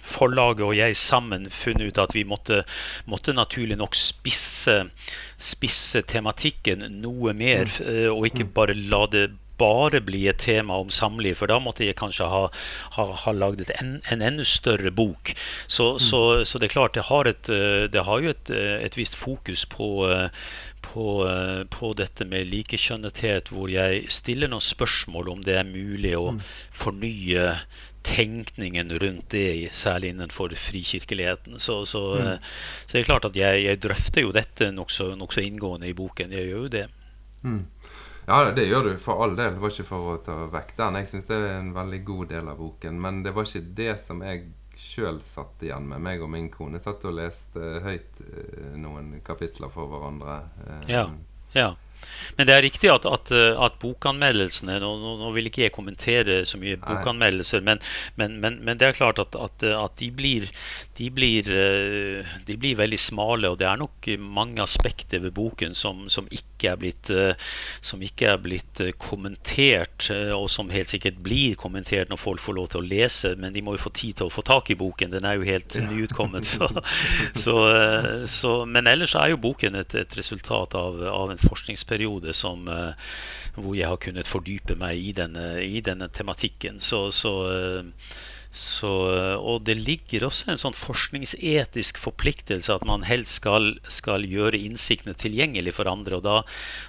forlaget og jeg sammen funnet ut at vi måtte, måtte naturlig nok spisse, spisse tematikken noe mer, uh, og ikke mm. bare la det bare bli et tema om samliv, for da måtte jeg kanskje ha, ha, ha lagd en, en enda større bok. Så, mm. så, så, det er klart, det har, et, eh, det har jo et, eh, et visst fokus på, eh, på, på, dette med likekjønnethet, hvor jeg stiller noen spørsmål om det er mulig å mm. fornye tenkningen rundt det, særlig innenfor frikirkeligheten. Så, så, mm. så det er klart at jeg, jeg drøfter jo dette nokså nok inngående i boken. Jeg gjør jo det. Mm. Ja, det gjør du for all del. Det var ikke for å ta vekk den. Jeg syns det er en veldig god del av boken. Men det var ikke det som jeg sjøl satt igjen med, meg og min kone. Satt og leste høyt eh, noen kapitler for hverandre. Eh, ja, ja. Men det er riktig at, at, at bokanmeldelsene nå, nå, vil ikke jeg kommentere så mye bokanmeldelser, men, men, men, men, det er klart at, at de, blir, de, blir, eh, de, blir, veldig smale. Og det er nok mange aspekter ved boken som, som, ikke, er blitt, eh, som ikke er blitt eh, kommentert, og som helt sikkert blir kommentert når folk får lov til å lese. Men de må jo få tid til å få tak i boken. Den er jo helt ja. nyutkommet. Så, [LAUGHS] så, så, men ellers er jo boken et, et resultat av, av en forskningsprosess periode som, eh, hvor jeg har kunnet fordype meg i denne, i denne tematikken. Så, så, eh, så, og det ligger også en sånn forskningsetisk forpliktelse at man helst skal, skal gjøre innsiktene tilgjengelig for andre. og da,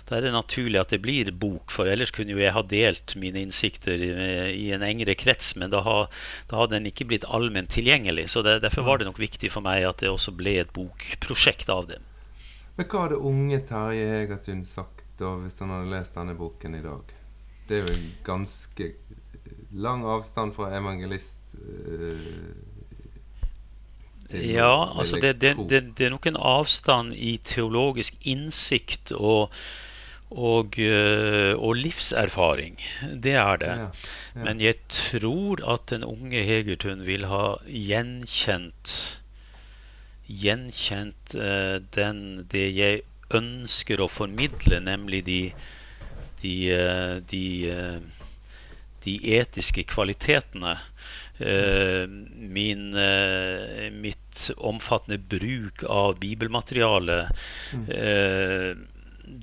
da, er det naturlig at det blir bok, for ellers kunne jo jeg ha delt mine innsikter i, i en engere krets, men da, ha, da hadde den ikke blitt allment tilgjengelig. så det, Derfor var det nok viktig for meg at det også ble et bokprosjekt av det. Men hva hadde unge Terje Hegertun sagt da hvis han hadde lest denne boken i dag? Det er jo en ganske lang avstand fra evangelist øh, Ja, altså det, det, det, det, er nok en avstand i teologisk innsikt og, og, uh, og livserfaring. Det er det. Ja, ja. Men jeg tror at den unge Hegertun vil ha gjenkjent gjenkjent uh, den, det jeg ønsker å formidle, nemlig de, de, uh, de, uh, de etiske kvalitetene. Min, mitt omfattende bruk av bibelmateriale. Mm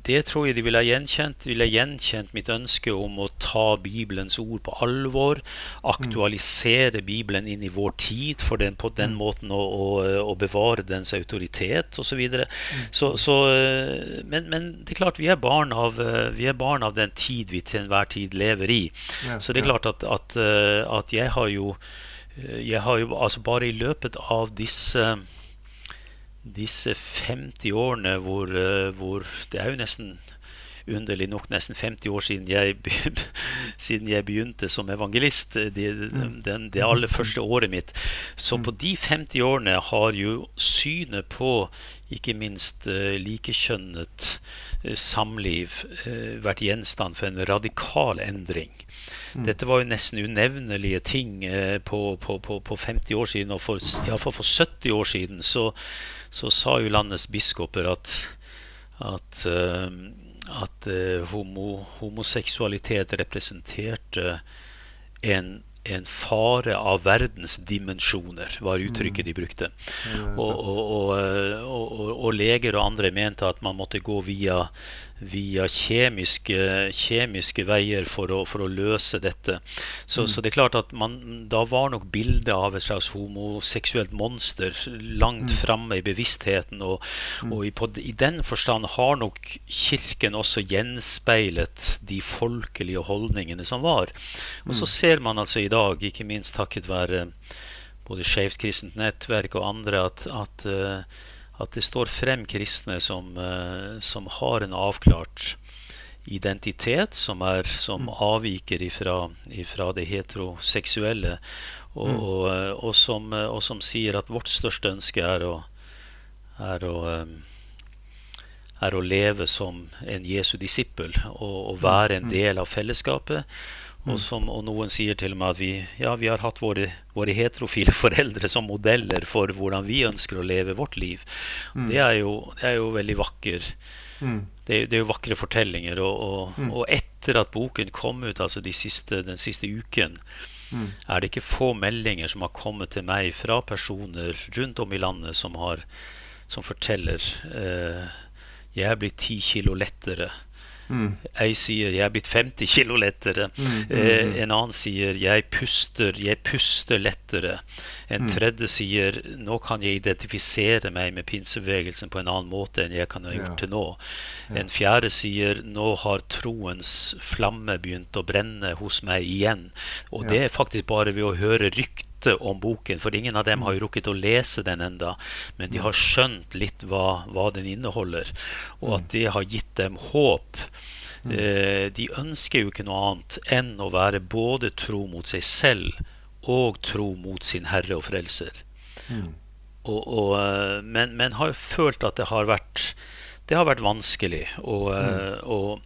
det tror jeg de ville ha gjenkjent. De ville ha gjenkjent mitt ønske om å ta Bibelens ord på alvor. Aktualisere Bibelen inn i vår tid for den, på den mm. måten å, å, å bevare dens autoritet osv. Så videre. så, så, eh, men, men, det er klart, vi er, barn av, eh, vi er barn av den tid vi til enhver tid lever i. Så det er klart at, at, eh, at jeg har jo jeg har jo altså bare i løpet av disse disse 50 årene hvor, eh, hvor, Det er jo nesten underlig nok nesten 50 år siden jeg, [LAUGHS] siden jeg begynte som evangelist. Det, mm. den, det aller første året mitt. Så mm. på de 50 årene har jo synet på ikke minst uh, likekjønnet samliv vært gjenstand for en radikal endring. Mm. Dette var jo nesten unevnelige ting på, på, på, på, 50 år siden, og for, iallfall for 70 år siden så, så sa jo landets biskoper at, at, uh, at uh, homo, homoseksualitet representerte en en fare av verdens dimensjoner, var uttrykket de brukte. Og, og, og, og, leger og andre mente at man måtte gå via via kjemiske, kjemiske veier for å, for å, løse dette. Så, mm. så, det er klart at man, da var nok bildet av et slags homoseksuelt monster langt mm. framme i bevisstheten. Og, mm. og i, på, i, den forstand har nok Kirken også gjenspeilet de folkelige holdningene som var. Og så mm. ser man altså i dag, ikke minst takket være både Skeivt kristent nettverk og andre, at, at uh, at det står frem kristne som, uh, som har en avklart identitet som, er, som mm. avviker ifra, ifra, det heteroseksuelle, og, mm. og, eh, og, som, eh, og, som, sier at vårt største ønske er å, er å, er å leve som en Jesu disippel og, og være en mm. del av fellesskapet. Og, mm. som, og, noen sier til og med at vi, ja, vi har hatt våre, våre, heterofile [LAUGHS] foreldre som modeller for hvordan vi ønsker å leve vårt liv. Mm. Det, er jo, det, er jo, veldig vakker. Mm. Det, det, er jo vakre fortellinger. Og, og, mm. og, etter at boken kom ut, altså de siste, den siste uken, mm. er det ikke få meldinger som har kommet til meg fra personer rundt om i landet som, har, som forteller eh, jeg er blitt ti kilo lettere Mm. Ei sier 'jeg er blitt 50 kilo lettere'. Mm, mm, eh, mm. en annen sier 'jeg puster, jeg puster lettere'. En mm. tredje sier 'nå kan jeg identifisere meg med pinsebevegelsen på en annen måte enn jeg kan ha gjort ja. til nå'. Ja. En fjerde sier 'nå har troens flamme begynt å brenne hos meg igjen'. Og ja. det er faktisk bare ved å høre rykter om boken, for ingen av dem har jo rukket å lese den enda, men de har skjønt litt hva, hva den inneholder, og at det har gitt dem håp. Eh, de ønsker jo ikke noe annet enn å være både tro mot seg selv og tro mot sin Herre og Frelser. Mm. Og, og, eh, men, men, har følt at det har vært, det har vært vanskelig. Og, mm. og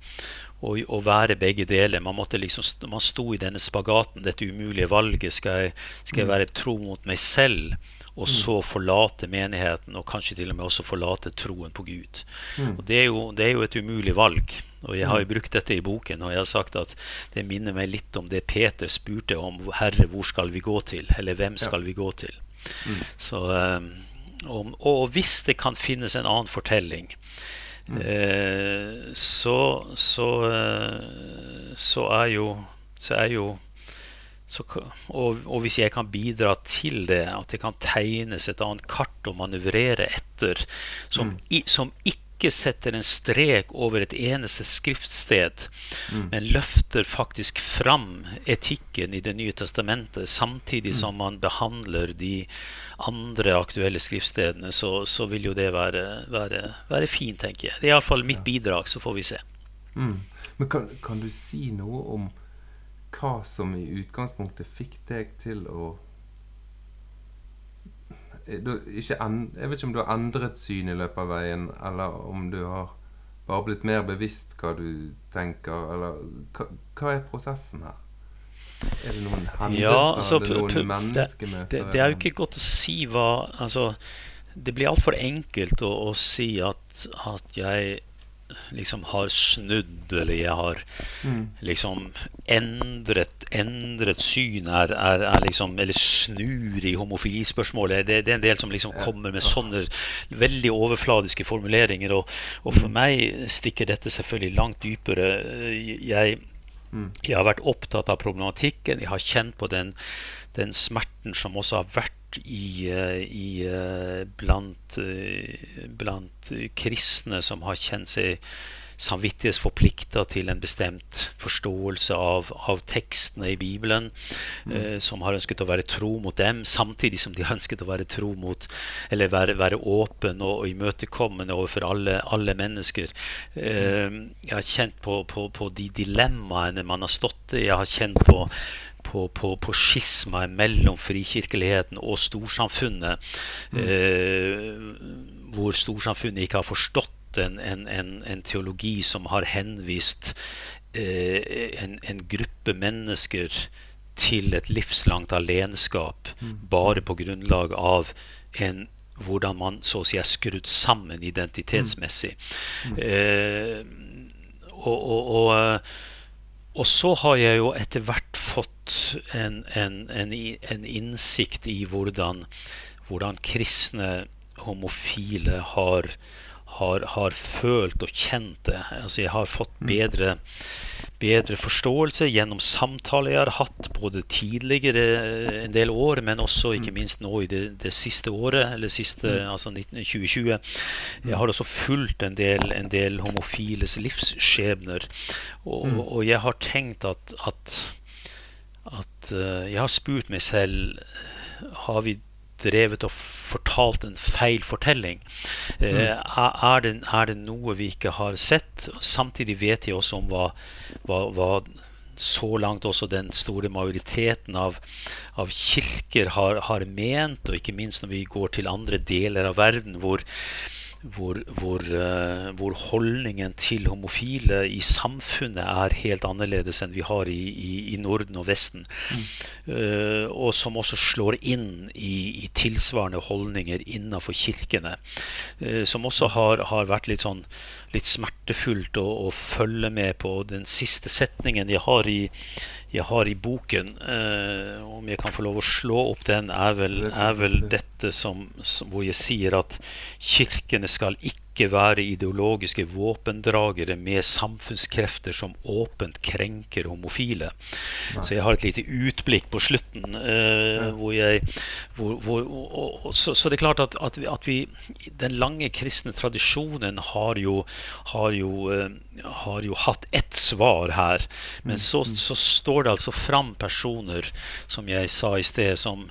å, være begge deler. Man, måtte liksom, man sto i denne spagaten, dette umulige valget. Skal jeg, skal jeg mm. være tro mot meg selv, og mm. så forlate menigheten, og kanskje til og med også forlate troen på Gud? Mm. Og det er, jo, det er, jo, et umulig valg. Og jeg har jo brukt dette i boken, og jeg har sagt at det minner meg litt om det Peter spurte om. Herre, hvor skal vi gå til? Eller hvem skal vi gå til? Mm. Så, um, og, og hvis det kan finnes en annen fortelling, Eh, så, så, eh, så, er jo, så er jo så, og, og, hvis jeg kan bidra til det, at det kan tegnes et annet kart å manøvrere etter, som, mm. i, som ikke setter en strek over et eneste skriftsted, mm. men løfter faktisk fram etikken i Det nye testamentet, samtidig mm. som man behandler de andre aktuelle skriftstedene, så, så vil jo det være, være, være, fint, tenker jeg. Det er iallfall mitt bidrag, så får vi se. Mm. Men kan, kan, du si noe om hva som i utgangspunktet fikk deg til å du, en, Jeg vet ikke om du har endret syn i løpet av veien, eller om du har bare blitt mer bevisst hva du tenker, eller hva, hva er prosessen her? Er det noen hendelser? Ja, altså, det, noen menneskemøter? Det, det, er jo ikke godt å si hva altså, Det blir altfor enkelt å, å, si at, at jeg liksom har snudd, eller jeg har mm. liksom endret, endret syn er, er, er, liksom Eller snur i homofilispørsmålet. Det, det er en del som liksom kommer med sånne veldig overfladiske formuleringer. Og, og for mm. meg stikker dette selvfølgelig langt dypere. Jeg Mm. Jeg har vært opptatt av problematikken. Jeg har kjent på den, den smerten som også har vært i, eh, i, eh, blant, eh, blant kristne som har kjent seg samvittighetsforplikta til en bestemt forståelse av, av tekstene i Bibelen, mm. eh, som har ønsket å være tro mot dem, samtidig som de har ønsket å være tro mot Eller være, være åpen og, og imøtekommende overfor alle, alle mennesker. Eh, jeg har kjent på, på, på de dilemmaene man har stått i. Jeg har kjent på på, på, på skismaet mellom frikirkeligheten og storsamfunnet. Mm. Eh, hvor storsamfunnet ikke har forstått en, en, en, en teologi som har henvist eh, en, gruppe mennesker til et livslangt alenskap mm. bare på grunnlag av en hvordan man så å si er skrudd sammen identitetsmessig. Mm. Mm. Eh, og, og, og, og, så har jeg jo etter hvert fått en, en, en, en innsikt i hvordan, hvordan kristne homofile har, har, har, følt og kjent det. Altså jeg har fått mm. bedre, bedre forståelse gjennom samtaler jeg har hatt både tidligere eh, en del år, men også ikke mm. minst nå i det, det siste året, eller siste, mm. altså 2020. Jeg har også fulgt en del, en del homofiles livsskjebner, og, og, jeg har tenkt at, at, at uh, Jeg har spurt meg selv har vi drevet og fortalt en feil fortelling? Eh, mm. er, det, er, det, noe vi ikke har sett? Samtidig vet jeg også om hva, hva, hva så langt også den store majoriteten av, av kirker har, har, ment, og ikke minst når vi går til andre deler av verden hvor, hvor, hvor, uh, hvor, holdningen til homofile i samfunnet er helt annerledes enn vi har i, i, i Norden og Vesten. Mm. Uh, og som også slår inn i, i tilsvarende holdninger innenfor kirkene. Uh, som også har, har, vært litt sånn litt smertefullt å, å, følge med på. Den siste setningen jeg har i, jeg har i boken, om jeg kan få lov å slå opp den, er vel, er vel dette som, som, hvor jeg sier at kirkene skal ikke være ideologiske våpendragere med samfunnskrefter som åpent krenker homofile. Nei. Så jeg har et lite utblikk på slutten. Eh, hvor jeg, hvor, hvor, og, og, så, så, det er klart at, at, vi, at, vi, Den lange kristne tradisjonen har jo, har jo, eh, har jo hatt ett svar her. Men mm. så, så står det altså fram personer, som jeg sa i sted, som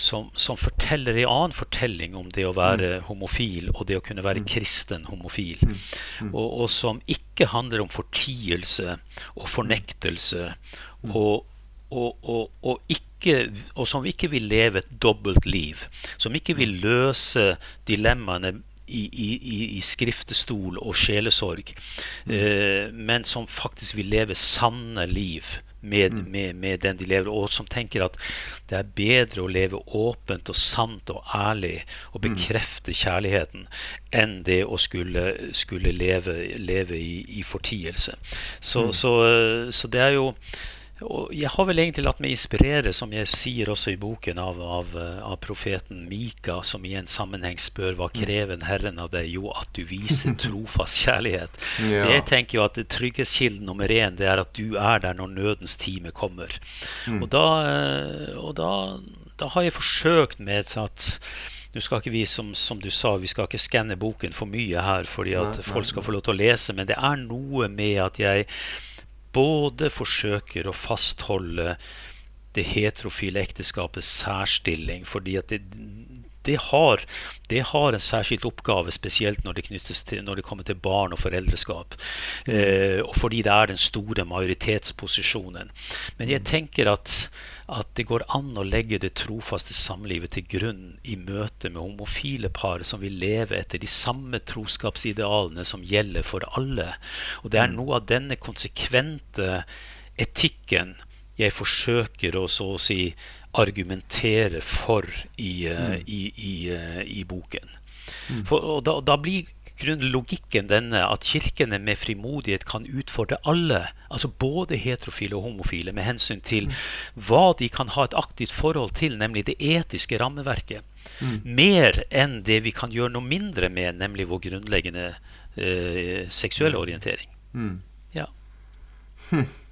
som, som, forteller en annen fortelling om det å være mm. homofil og det å kunne være mm. Kristen homofil. Mm. mm. Og, og, som ikke handler om fortielse og fornektelse. Mm. Og, og, og, ikke, og som ikke vil leve et dobbelt liv. Som ikke vil løse dilemmaene i, i, i, skriftestol og sjelesorg. Eh, men som faktisk vil leve sanne liv med, mm. med, med, den de lever, og som tenker at det er bedre å leve åpent og sant og ærlig og mm. bekrefte kjærligheten enn det å skulle, skulle leve, leve i, i, fortielse. Så, mm. så, så det er jo og jeg har vel egentlig latt meg inspirere, som jeg sier også i boken, av, av, av, profeten Mika, som i en sammenheng spør hva krever Herren av deg? Jo, at du viser [LAUGHS] trofast kjærlighet. ja. Jeg tenker jo at trygghetskilden nummer én det er at du er der når nødens time kommer. Mm. Og, da, eh, og da, da, har jeg forsøkt med at nå skal ikke vi, som, som, du sa, vi skal ikke skanne boken for mye her, fordi at folk skal få lov til å lese, men det er noe med at jeg både forsøker å fastholde det heterofile ekteskapets særstilling, fordi at det, det, har, det, har, en særskilt oppgave, spesielt når det, til, når det kommer til barn og foreldreskap. Mm. Eh, og fordi det er den store majoritetsposisjonen. Men jeg tenker at at det går an å legge det trofaste samlivet til grunn i møte med homofile par som vil leve etter de samme troskapsidealene som gjelder for alle. Og det er mm. noe av denne konsekvente etikken jeg forsøker å så å si argumentere for i, mm. i, i, uh, i boken. Mm. For, og da, da blir grunn logikken denne at kirkene med frimodighet kan utfordre alle, altså både heterofile og homofile, med hensyn til mm. hva de kan ha et aktivt forhold til, nemlig det etiske rammeverket. Mm. Mer enn det vi kan gjøre noe mindre med, nemlig vår grunnleggende eh, seksuelle mm. orientering. Mm. Ja. Hm. [LAUGHS]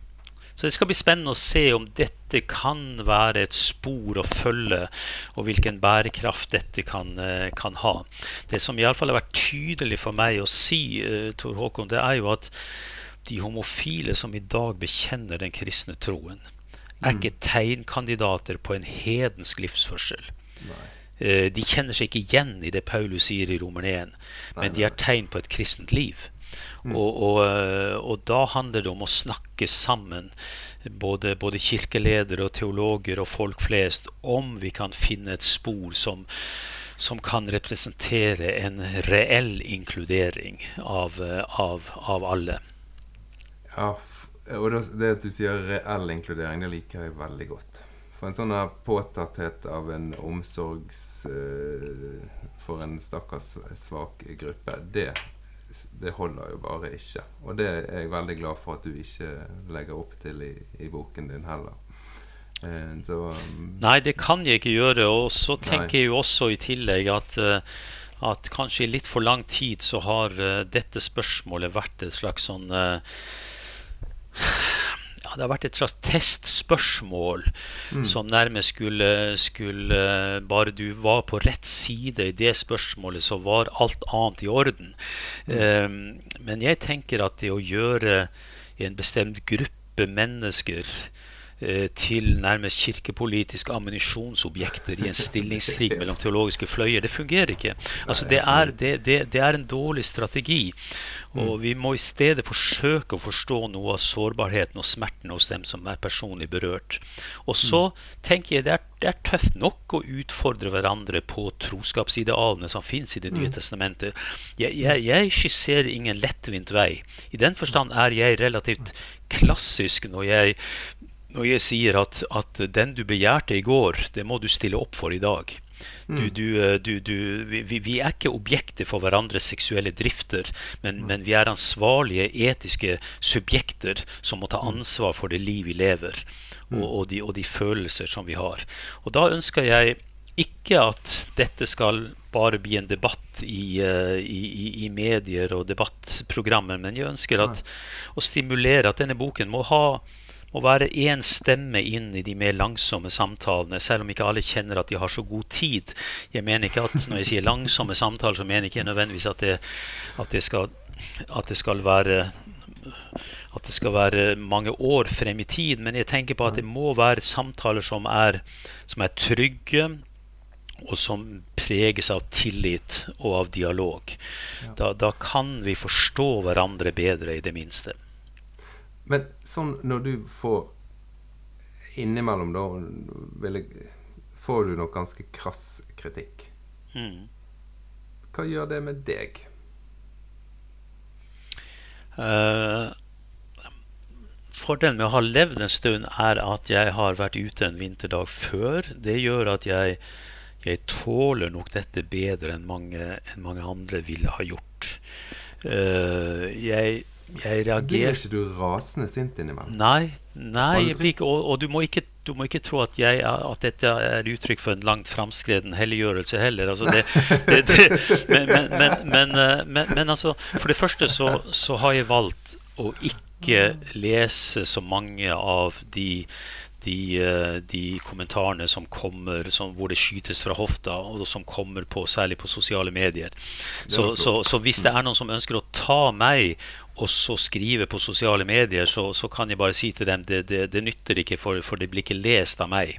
Så det skal bli spennende å se om dette kan være et spor å følge, og hvilken bærekraft dette kan, eh, kan ha. Det som iallfall har vært tydelig for meg å si, uh, Tor Håkon, det er jo at de homofile som i dag bekjenner den kristne troen, er mm. ikke tegnkandidater på en hedensk livsførsel. Nei. de kjenner seg ikke igjen i det Paulus sier i Romer 1, men de er tegn på et kristent liv. Mm. Og, og, eh, og, da handler det om å snakke sammen, både, både, kirkeledere og teologer og folk flest, om vi kan finne et spor som, som kan representere en reell inkludering av, av, av alle. Ja, og det at du sier reell inkludering, det liker jeg veldig godt. For en sånn påtatthet av en omsorgs uh, for en stakkars svak gruppe, det det holder jo bare ikke. Og det er jeg veldig glad for at du ikke legger opp til i, i boken din heller. Eh, så, um, Nei, det kan jeg ikke gjøre. Og så tenker nei. jeg jo også i tillegg at, uh, at kanskje i litt for lang tid så har uh, dette spørsmålet vært et slags sånn uh, ja, det har vært et slags testspørsmål mm. som nærmest skulle, skulle, Bare du var på rett side i det spørsmålet, så var alt annet i orden. Mm. Um, men jeg tenker at det å gjøre en bestemt gruppe mennesker Eh, til nærmest kirkepolitiske ammunisjonsobjekter i en stillingskrig [LAUGHS] mellom teologiske fløyer. Det fungerer ikke. Altså, det, er, det, det, det er en dårlig strategi. Og mm. vi må i stedet forsøke å forstå noe av sårbarheten og smerten hos dem som er personlig berørt. Og så mm. tenker jeg det er, det er tøft nok å utfordre hverandre på troskapsidealene som fins i Det nye mm. testamentet. Jeg, jeg, jeg skisserer ingen lettvint vei. I den forstand er jeg relativt klassisk når jeg når jeg sier at, at, den du begjærte i går, det må du stille opp for i dag. Du, mm. du, du, vi, vi, er ikke objekter for hverandres seksuelle drifter, men, mm. men, vi er ansvarlige etiske subjekter som må ta mm. ansvar for det liv vi lever, og, og, de, og de følelser som vi har. Og da ønsker jeg ikke at dette skal bare bli en debatt i, uh, i, i, medier og debattprogrammer, men jeg ønsker at, å stimulere at denne boken må ha må være én stemme inn i de mer langsomme samtalene, selv om ikke alle kjenner at de har så god tid. Jeg mener ikke at Når jeg sier langsomme samtaler, så mener jeg ikke nødvendigvis at det, at det, skal, at det skal være at det skal være mange år frem i tid, men jeg tenker på at det må være samtaler som er, som er trygge, og som preges av tillit og av dialog. Da, da kan vi forstå hverandre bedre, i det minste. Men sånn når du får Innimellom, da jeg, får du nok ganske krass kritikk. Mm. Hva gjør det med deg? Uh, fordelen med å ha levd en stund er at jeg har vært ute en vinterdag før. Det gjør at jeg, jeg tåler nok dette bedre enn mange, enn mange andre ville ha gjort. Uh, jeg jeg reagerer Blir ikke du rasende sint innimellom? Nei, nei jeg blir ikke, og, og, du, må ikke, du må ikke tro at, jeg, at, dette er uttrykk for en langt framskreden helliggjørelse heller. Altså det, det, det, men, men, eh, men, men, altså, for det første så, så har jeg valgt å ikke lese så mange av de de, eh, de, kommentarene som kommer som, hvor det skytes fra hofta, og som kommer på, særlig på sosiale medier. Så, så, så, hvis det er noen som ønsker å ta meg og så skrive på sosiale medier, så, så kan jeg bare si til dem det, det, det nytter ikke, for, for, det blir ikke lest av meg.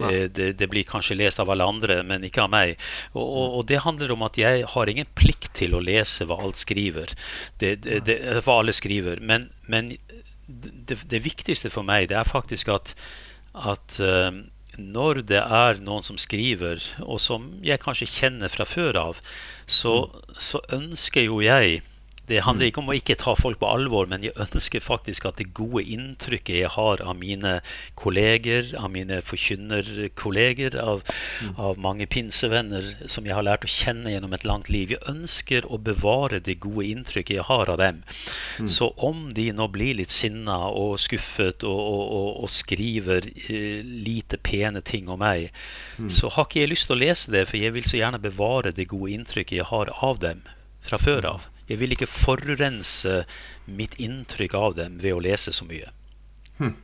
Eh, det, det, blir kanskje lest av alle andre, men ikke av meg. Og, og, og, det handler om at jeg har ingen plikt til å lese hva alt skriver. hva alle skriver. Men, men det, det, viktigste for meg det er faktisk at, at uh, når det er noen som skriver, og som jeg kanskje kjenner fra før av, så, så ønsker jo jeg det handler mm. ikke om å ikke ta folk på alvor, men jeg ønsker faktisk at det gode inntrykket jeg har av mine kolleger, av mine forkynnerkolleger, av, mm. av mange pinsevenner som jeg har lært å kjenne gjennom et langt liv, jeg ønsker å bevare det gode inntrykket jeg har av dem. Mm. Så om de nå blir litt sinna og skuffet og, og, og, og skriver eh, lite pene ting om meg, mm. så har ikke jeg lyst til å lese det, for jeg vil så gjerne bevare det gode inntrykket jeg har av dem fra før mm. av. Jeg vil ikke forurense mitt inntrykk av dem ved å lese så mye. Hm.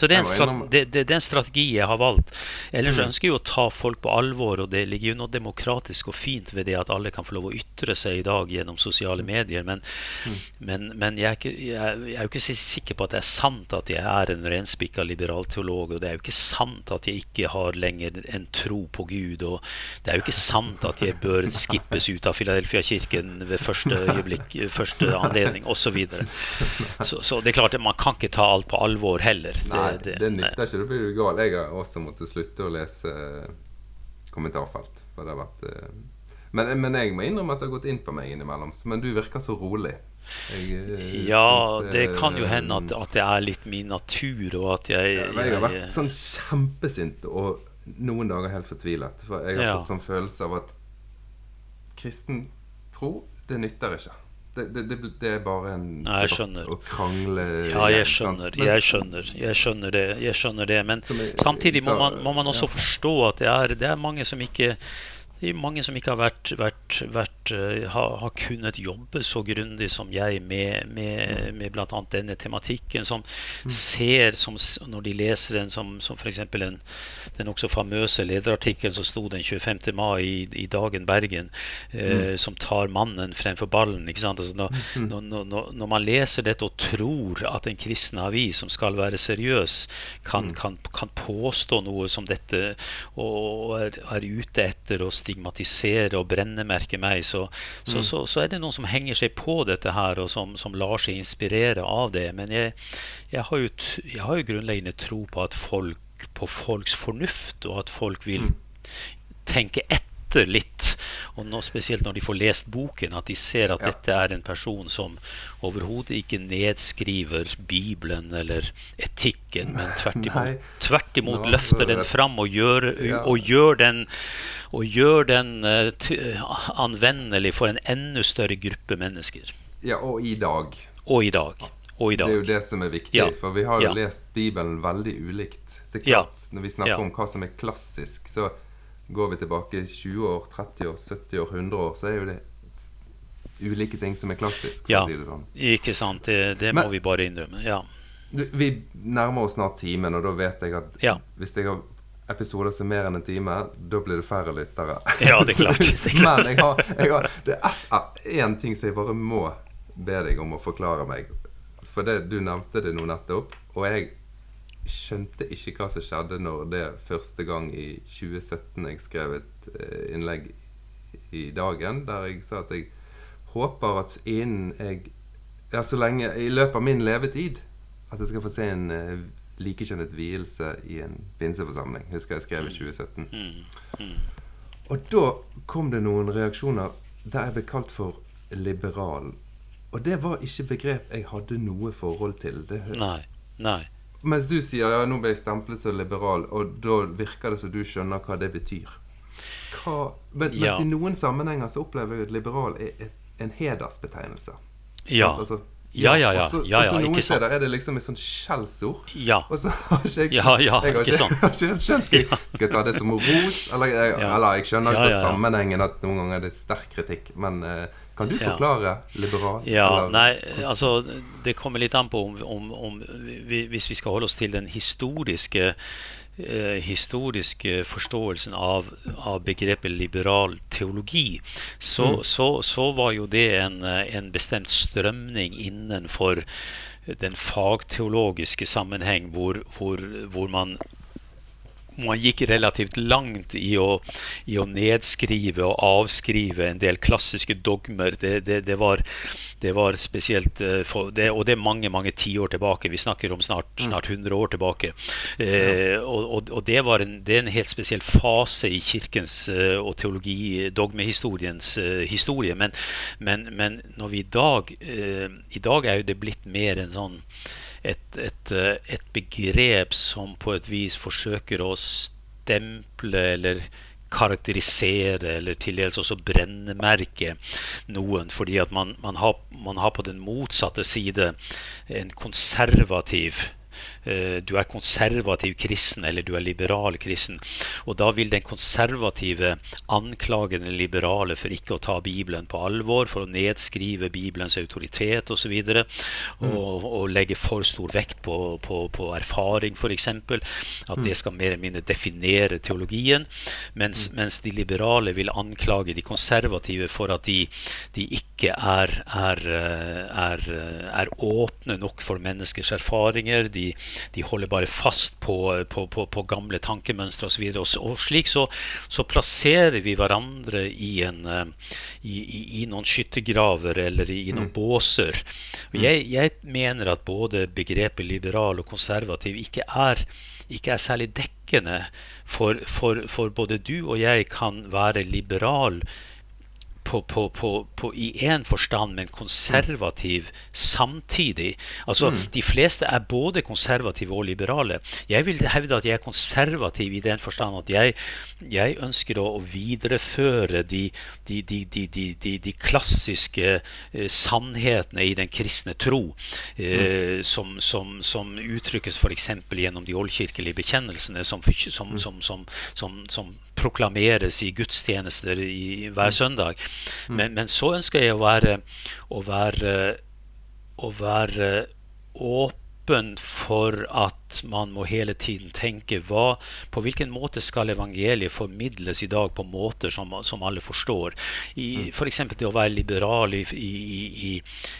Så det er, det, det, det er en strategi jeg har valgt. Ellers mm. ønsker jeg å ta folk på alvor, og det ligger jo noe demokratisk og fint ved det at alle kan få lov å ytre seg i dag gjennom sosiale medier. Men, mm. men, men jeg, er ikke, jeg, jeg, er jo ikke sikker på at det er sant at jeg er en renspikka liberalteolog. Og det er jo ikke sant at jeg ikke har lenger en tro på Gud. Og det er jo ikke sant at jeg bør skippes ut av Filadelfia-kirken ved første øyeblikk, første anledning osv. Så, så Så det er klart at man kan ikke ta alt på alvor heller. Nei det, det nytter ikke. Da blir du gal. Jeg har også måttet slutte å lese eh, kommentarfelt. For det har vært eh, men, men, jeg må innrømme at det har gått inn på meg innimellom. Men du virker så rolig. Jeg, eh, ja, det, det kan jo hende at, at, det er litt min natur, og at jeg ja, Jeg har vært sånn kjempesint og noen dager helt fortvilet. For jeg har ja. fått sånn følelse av at kristen tro det nytter ikke. Det, det, det, er bare en Nei, jeg skjønner. å krangle Ja, jeg skjønner. Men- Jeg skjønner, jeg skjønner det. Jeg skjønner det. Men jeg- samtidig må så, man, må man også forstå at det er, det er mange som ikke det er mange som ikke har vært, vært, vært eh, har, har kunnet jobbe så grundig som jeg med, Mm. med, med bl.a. denne tematikken. Som ser, som, når de leser den, som, som f.eks. den også famøse lederartikkelen som sto den 25. mai i, i Dagen Bergen, eh, som tar mannen fremfor ballen. Altså, når, når, når, når man leser dette og tror at en kristen avis som skal være seriøs, kan, kan, kan påstå noe som dette og er, er ute etter å stigmatisere og brennemerke meg, så, så, så, så er det noen som henger seg på dette her, og som, som lar seg inspirere av det. Men jeg, jeg, har, jo, jeg har jo grunnleggende tro på at folk på folks fornuft, og at folk vil tenke etter litt. Og nå, spesielt når de får lest boken, at de ser at Ja. dette er en person som overhodet ikke nedskriver Bibelen eller etikken, men tvert imot, tvert imot løfter den fram og gjør, og gjør den, og gjør den eh, t anvendelig for en enda større gruppe mennesker. Ja, og i dag. Og i dag. Og i Det er jo det som er viktig, Ja. for vi har jo Ja. lest Bibelen veldig ulikt. Det er Ja. klart, Når vi snakker Ja. om hva som er klassisk, så går vi tilbake 20 år, 30 år, 70 år, 100 år, så er jo det ulike ting som er klassisk, for Ja. å si det sånn. Ikke sant? Det, det Men- må vi bare innrømme. Ja. Vi nærmer oss snart timen, og da vet jeg at Ja. hvis jeg har episoder som er mer enn en time, da blir det færre lyttere. Ja, det er [LAUGHS] klart, det er klart. Men jeg har, jeg har, det er én ting som jeg bare må be deg om å forklare meg. For det, du nevnte det nå nettopp, og jeg skjønte ikke hva som skjedde når det første gang i 2017 jeg skrev et eh, innlegg i Dagen der jeg sa at jeg håper at innen jeg Ja, så lenge I løpet av min levetid at jeg skal få se en eh, likekjønnet vielse i en pinseforsamling. Husker jeg skrev i 2017. Mm. Og da kom det noen reaksjoner der jeg ble kalt for liberal. Og det var ikke begrep jeg hadde noe forhold til. Det, Nei. Nei. mens du sier ja, nå ble jeg stemplet som liberal, og da virker det som du skjønner hva det betyr. Hva, men, mens Ja. i noen sammenhenger så opplever jeg at liberal er en hedersbetegnelse. Ja. Altså, Ja, ja, ja. Og Ja, ja, også noen ikke steder er det liksom et sånt skjellsord. Ja. Og så har ikke jeg Ja, ja, jeg har ikke [LAUGHS] har ikke skjønt Skal jeg, skal jeg ta det som ros? Eller jeg, Ja. eller jeg skjønner av ja, sammenhengen at noen ganger er det sterk kritikk. Men uh, kan du forklare liberal? Ja, eller- nei, altså Det kommer litt an på om, om, om vi, Hvis vi skal holde oss til den historiske historiske forståelsen av, av begrepet liberal teologi, så, så, så var jo det en, eh, en bestemt strømning innenfor den fagteologiske sammenheng hvor, hvor, hvor man man gikk relativt langt i å, i å nedskrive og avskrive en del klassiske dogmer. Det, det, det, var, det var spesielt eh, for, det, Og det er mange mange tiår tilbake. Vi snakker om snart, snart 100 år tilbake. Eh, og, og, det, var en, det er en helt spesiell fase i kirkens eh, og teologi-dogmehistoriens eh, historie. Men, men, men når vi i dag eh, I dag er jo det blitt mer en sånn et, et, eh, et begrep som på et vis forsøker å stemple eller karakterisere eller til dels også brennemerke noen, fordi at man, man, har, man har på den motsatte side en konservativ du er konservativ kristen eller du er liberal kristen. Og da vil den konservative anklage den liberale for ikke å ta Bibelen på alvor, for å nedskrive Bibelens autoritet osv. Og, og, og legge for stor vekt på, på, på erfaring, f.eks. At det skal mer eller mindre definere teologien. Mens, mens de liberale vil anklage de konservative for at de, de ikke er, er, eh, er, er åpne nok for menneskers erfaringer. De, de holder bare fast på, på, på, på gamle tankemønstre osv. Og, så- og slik så, så plasserer vi hverandre i, en, eh, i, i, i noen skyttergraver eller i, noen båser. Og jeg, jeg mener at både begrepet liberal og konservativ ikke er ikke er særlig dekkende for, for, for både du og jeg kan være liberal på, på, på, i én forstand, men konservativ samtidig. Altså, mm. De fleste er både konservative og liberale. Jeg vil hevde at jeg er konservativ i den forstand at jeg, jeg ønsker å, å videreføre de, de, de, de klassiske eh, sannhetene i den kristne tro, eh, mm. som, som, som, uttrykkes f.eks. gjennom de oldkirkelige bekjennelsene, som, som, som, som proklameres i gudstjenester i, hver mm. søndag. Mm. Men, men, så ønsker jeg å være, å være, å være åpen åpen for at man må hele tiden tenke hva, på hvilken måte skal evangeliet formidles i dag på måter som, som alle forstår. F.eks. For det å være liberal i, i, i,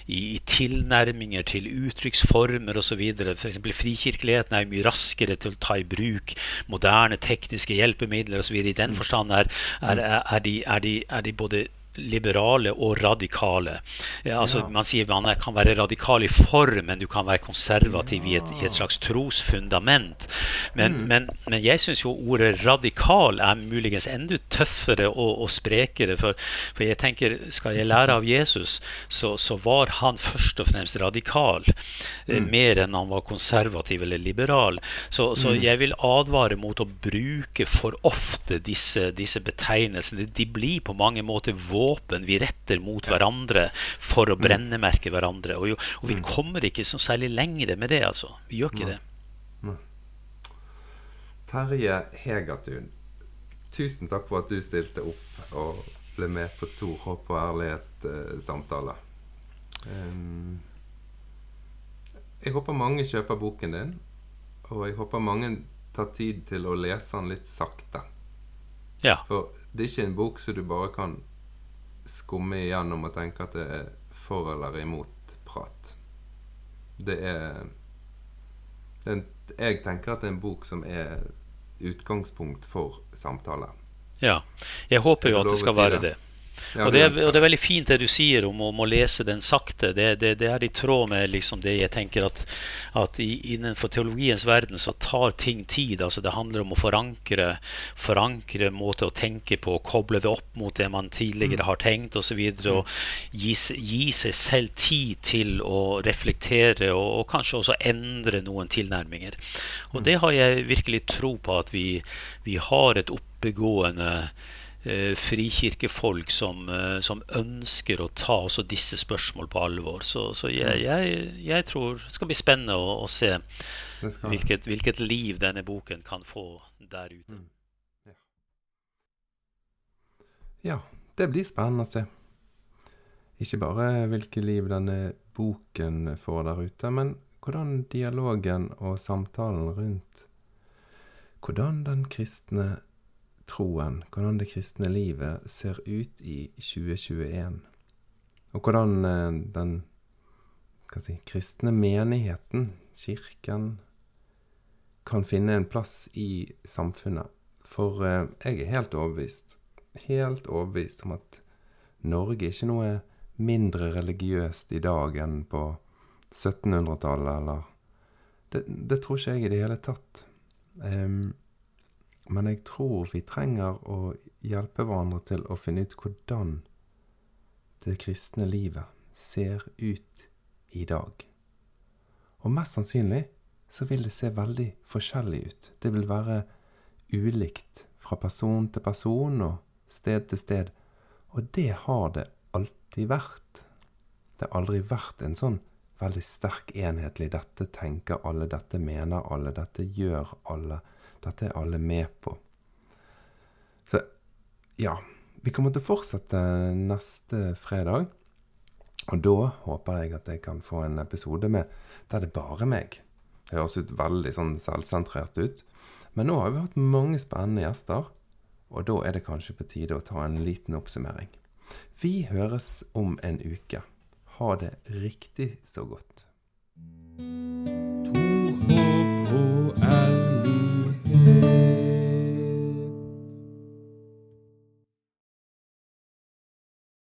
i tilnærminger til uttrykksformer osv. F.eks. frikirkeligheten er mye raskere til å ta i bruk moderne tekniske hjelpemidler osv. I den forstand er, er, er, de, er, de, de både liberale og radikale. Altså, ja. Man sier man kan være radikal i form, men du kan være konservativ ja. i, et, i, et, slags trosfundament. Men, mm. men, men jeg syns jo ordet radikal er muligens enda tøffere og, og sprekere. For, for, jeg tenker, skal jeg lære av Jesus, så, så var han først og fremst radikal. Eh, mm. Mer enn han var konservativ eller liberal. Så, så mm. jeg vil advare mot å bruke for ofte disse, disse betegnelsene. De blir på mange måter våre våpen vi retter mot hverandre for å mm. brennemerke hverandre. Og, jo, og vi mm. kommer ikke så særlig lenger med det, altså. Vi gjør ikke det. Terje Hegatun, tusen takk for at du stilte opp og ble med på Tor håp og ærlighet-samtale. Um, jeg håper mange kjøper boken din, og jeg håper mange tar tid til å lese den litt sakte. Ja. For det er ikke en bok som du bare kan skumme igjennom og tenke at det er for eller imot prat. Det er, det er en, Jeg tenker at det er en bok som er utgangspunkt for samtale. Ja. Jeg håper jo at det skal være det. Ja, og, det er, og, det er, veldig fint det du sier om, om å lese den sakte. Det, det, det er i tråd med liksom det jeg tenker at, at i, innenfor teologiens verden så tar ting tid. altså Det handler om å forankre, forankre måte å tenke på, koble det opp mot det man tidligere mm. har tenkt osv. Og, så videre, og gi, gi, seg selv tid til å reflektere og, og, kanskje også endre noen tilnærminger. Og mm. det har jeg virkelig tro på at vi, vi har et oppegående frikirkefolk som, eh, som, ønsker å ta også disse spørsmål på alvor. Så, så jeg, mm. jeg, jeg, tror det skal bli spennende å, å se hvilket, hvilket, liv denne boken kan få der ute. Mm. Ja. ja, det blir spennende å se. Ikke bare hvilket liv denne boken får der ute, men hvordan dialogen og samtalen rundt hvordan den kristne troen, hvordan det kristne livet ser ut i 2021. Og hvordan eh, den si, kristne menigheten, kirken, kan finne en plass i samfunnet. For eh, jeg er helt overbevist, helt overbevist om at Norge er ikke noe mindre religiøst i dag enn på 1700-tallet, eller det, det, tror ikke jeg i det hele tatt. Um, men jeg tror vi trenger å hjelpe hverandre til å finne ut hvordan det kristne livet ser ut i dag. Og mest sannsynlig så vil det se veldig forskjellig ut. Det vil være ulikt fra person til person og sted til sted. Og det har det alltid vært. Det har aldri vært en sånn veldig sterk enhetlig 'dette tenker alle', 'dette mener alle', 'dette gjør alle'. Dette er alle med på. Så ja. Vi kommer til å fortsette neste fredag. Og da håper jeg at jeg kan få en episode med der det bare meg. Det høres ut veldig sånn selvsentrert ut. Men nå har vi hatt mange spennende gjester, og da er det kanskje på tide å ta en liten oppsummering. Vi høres om en uke. Ha det riktig så godt.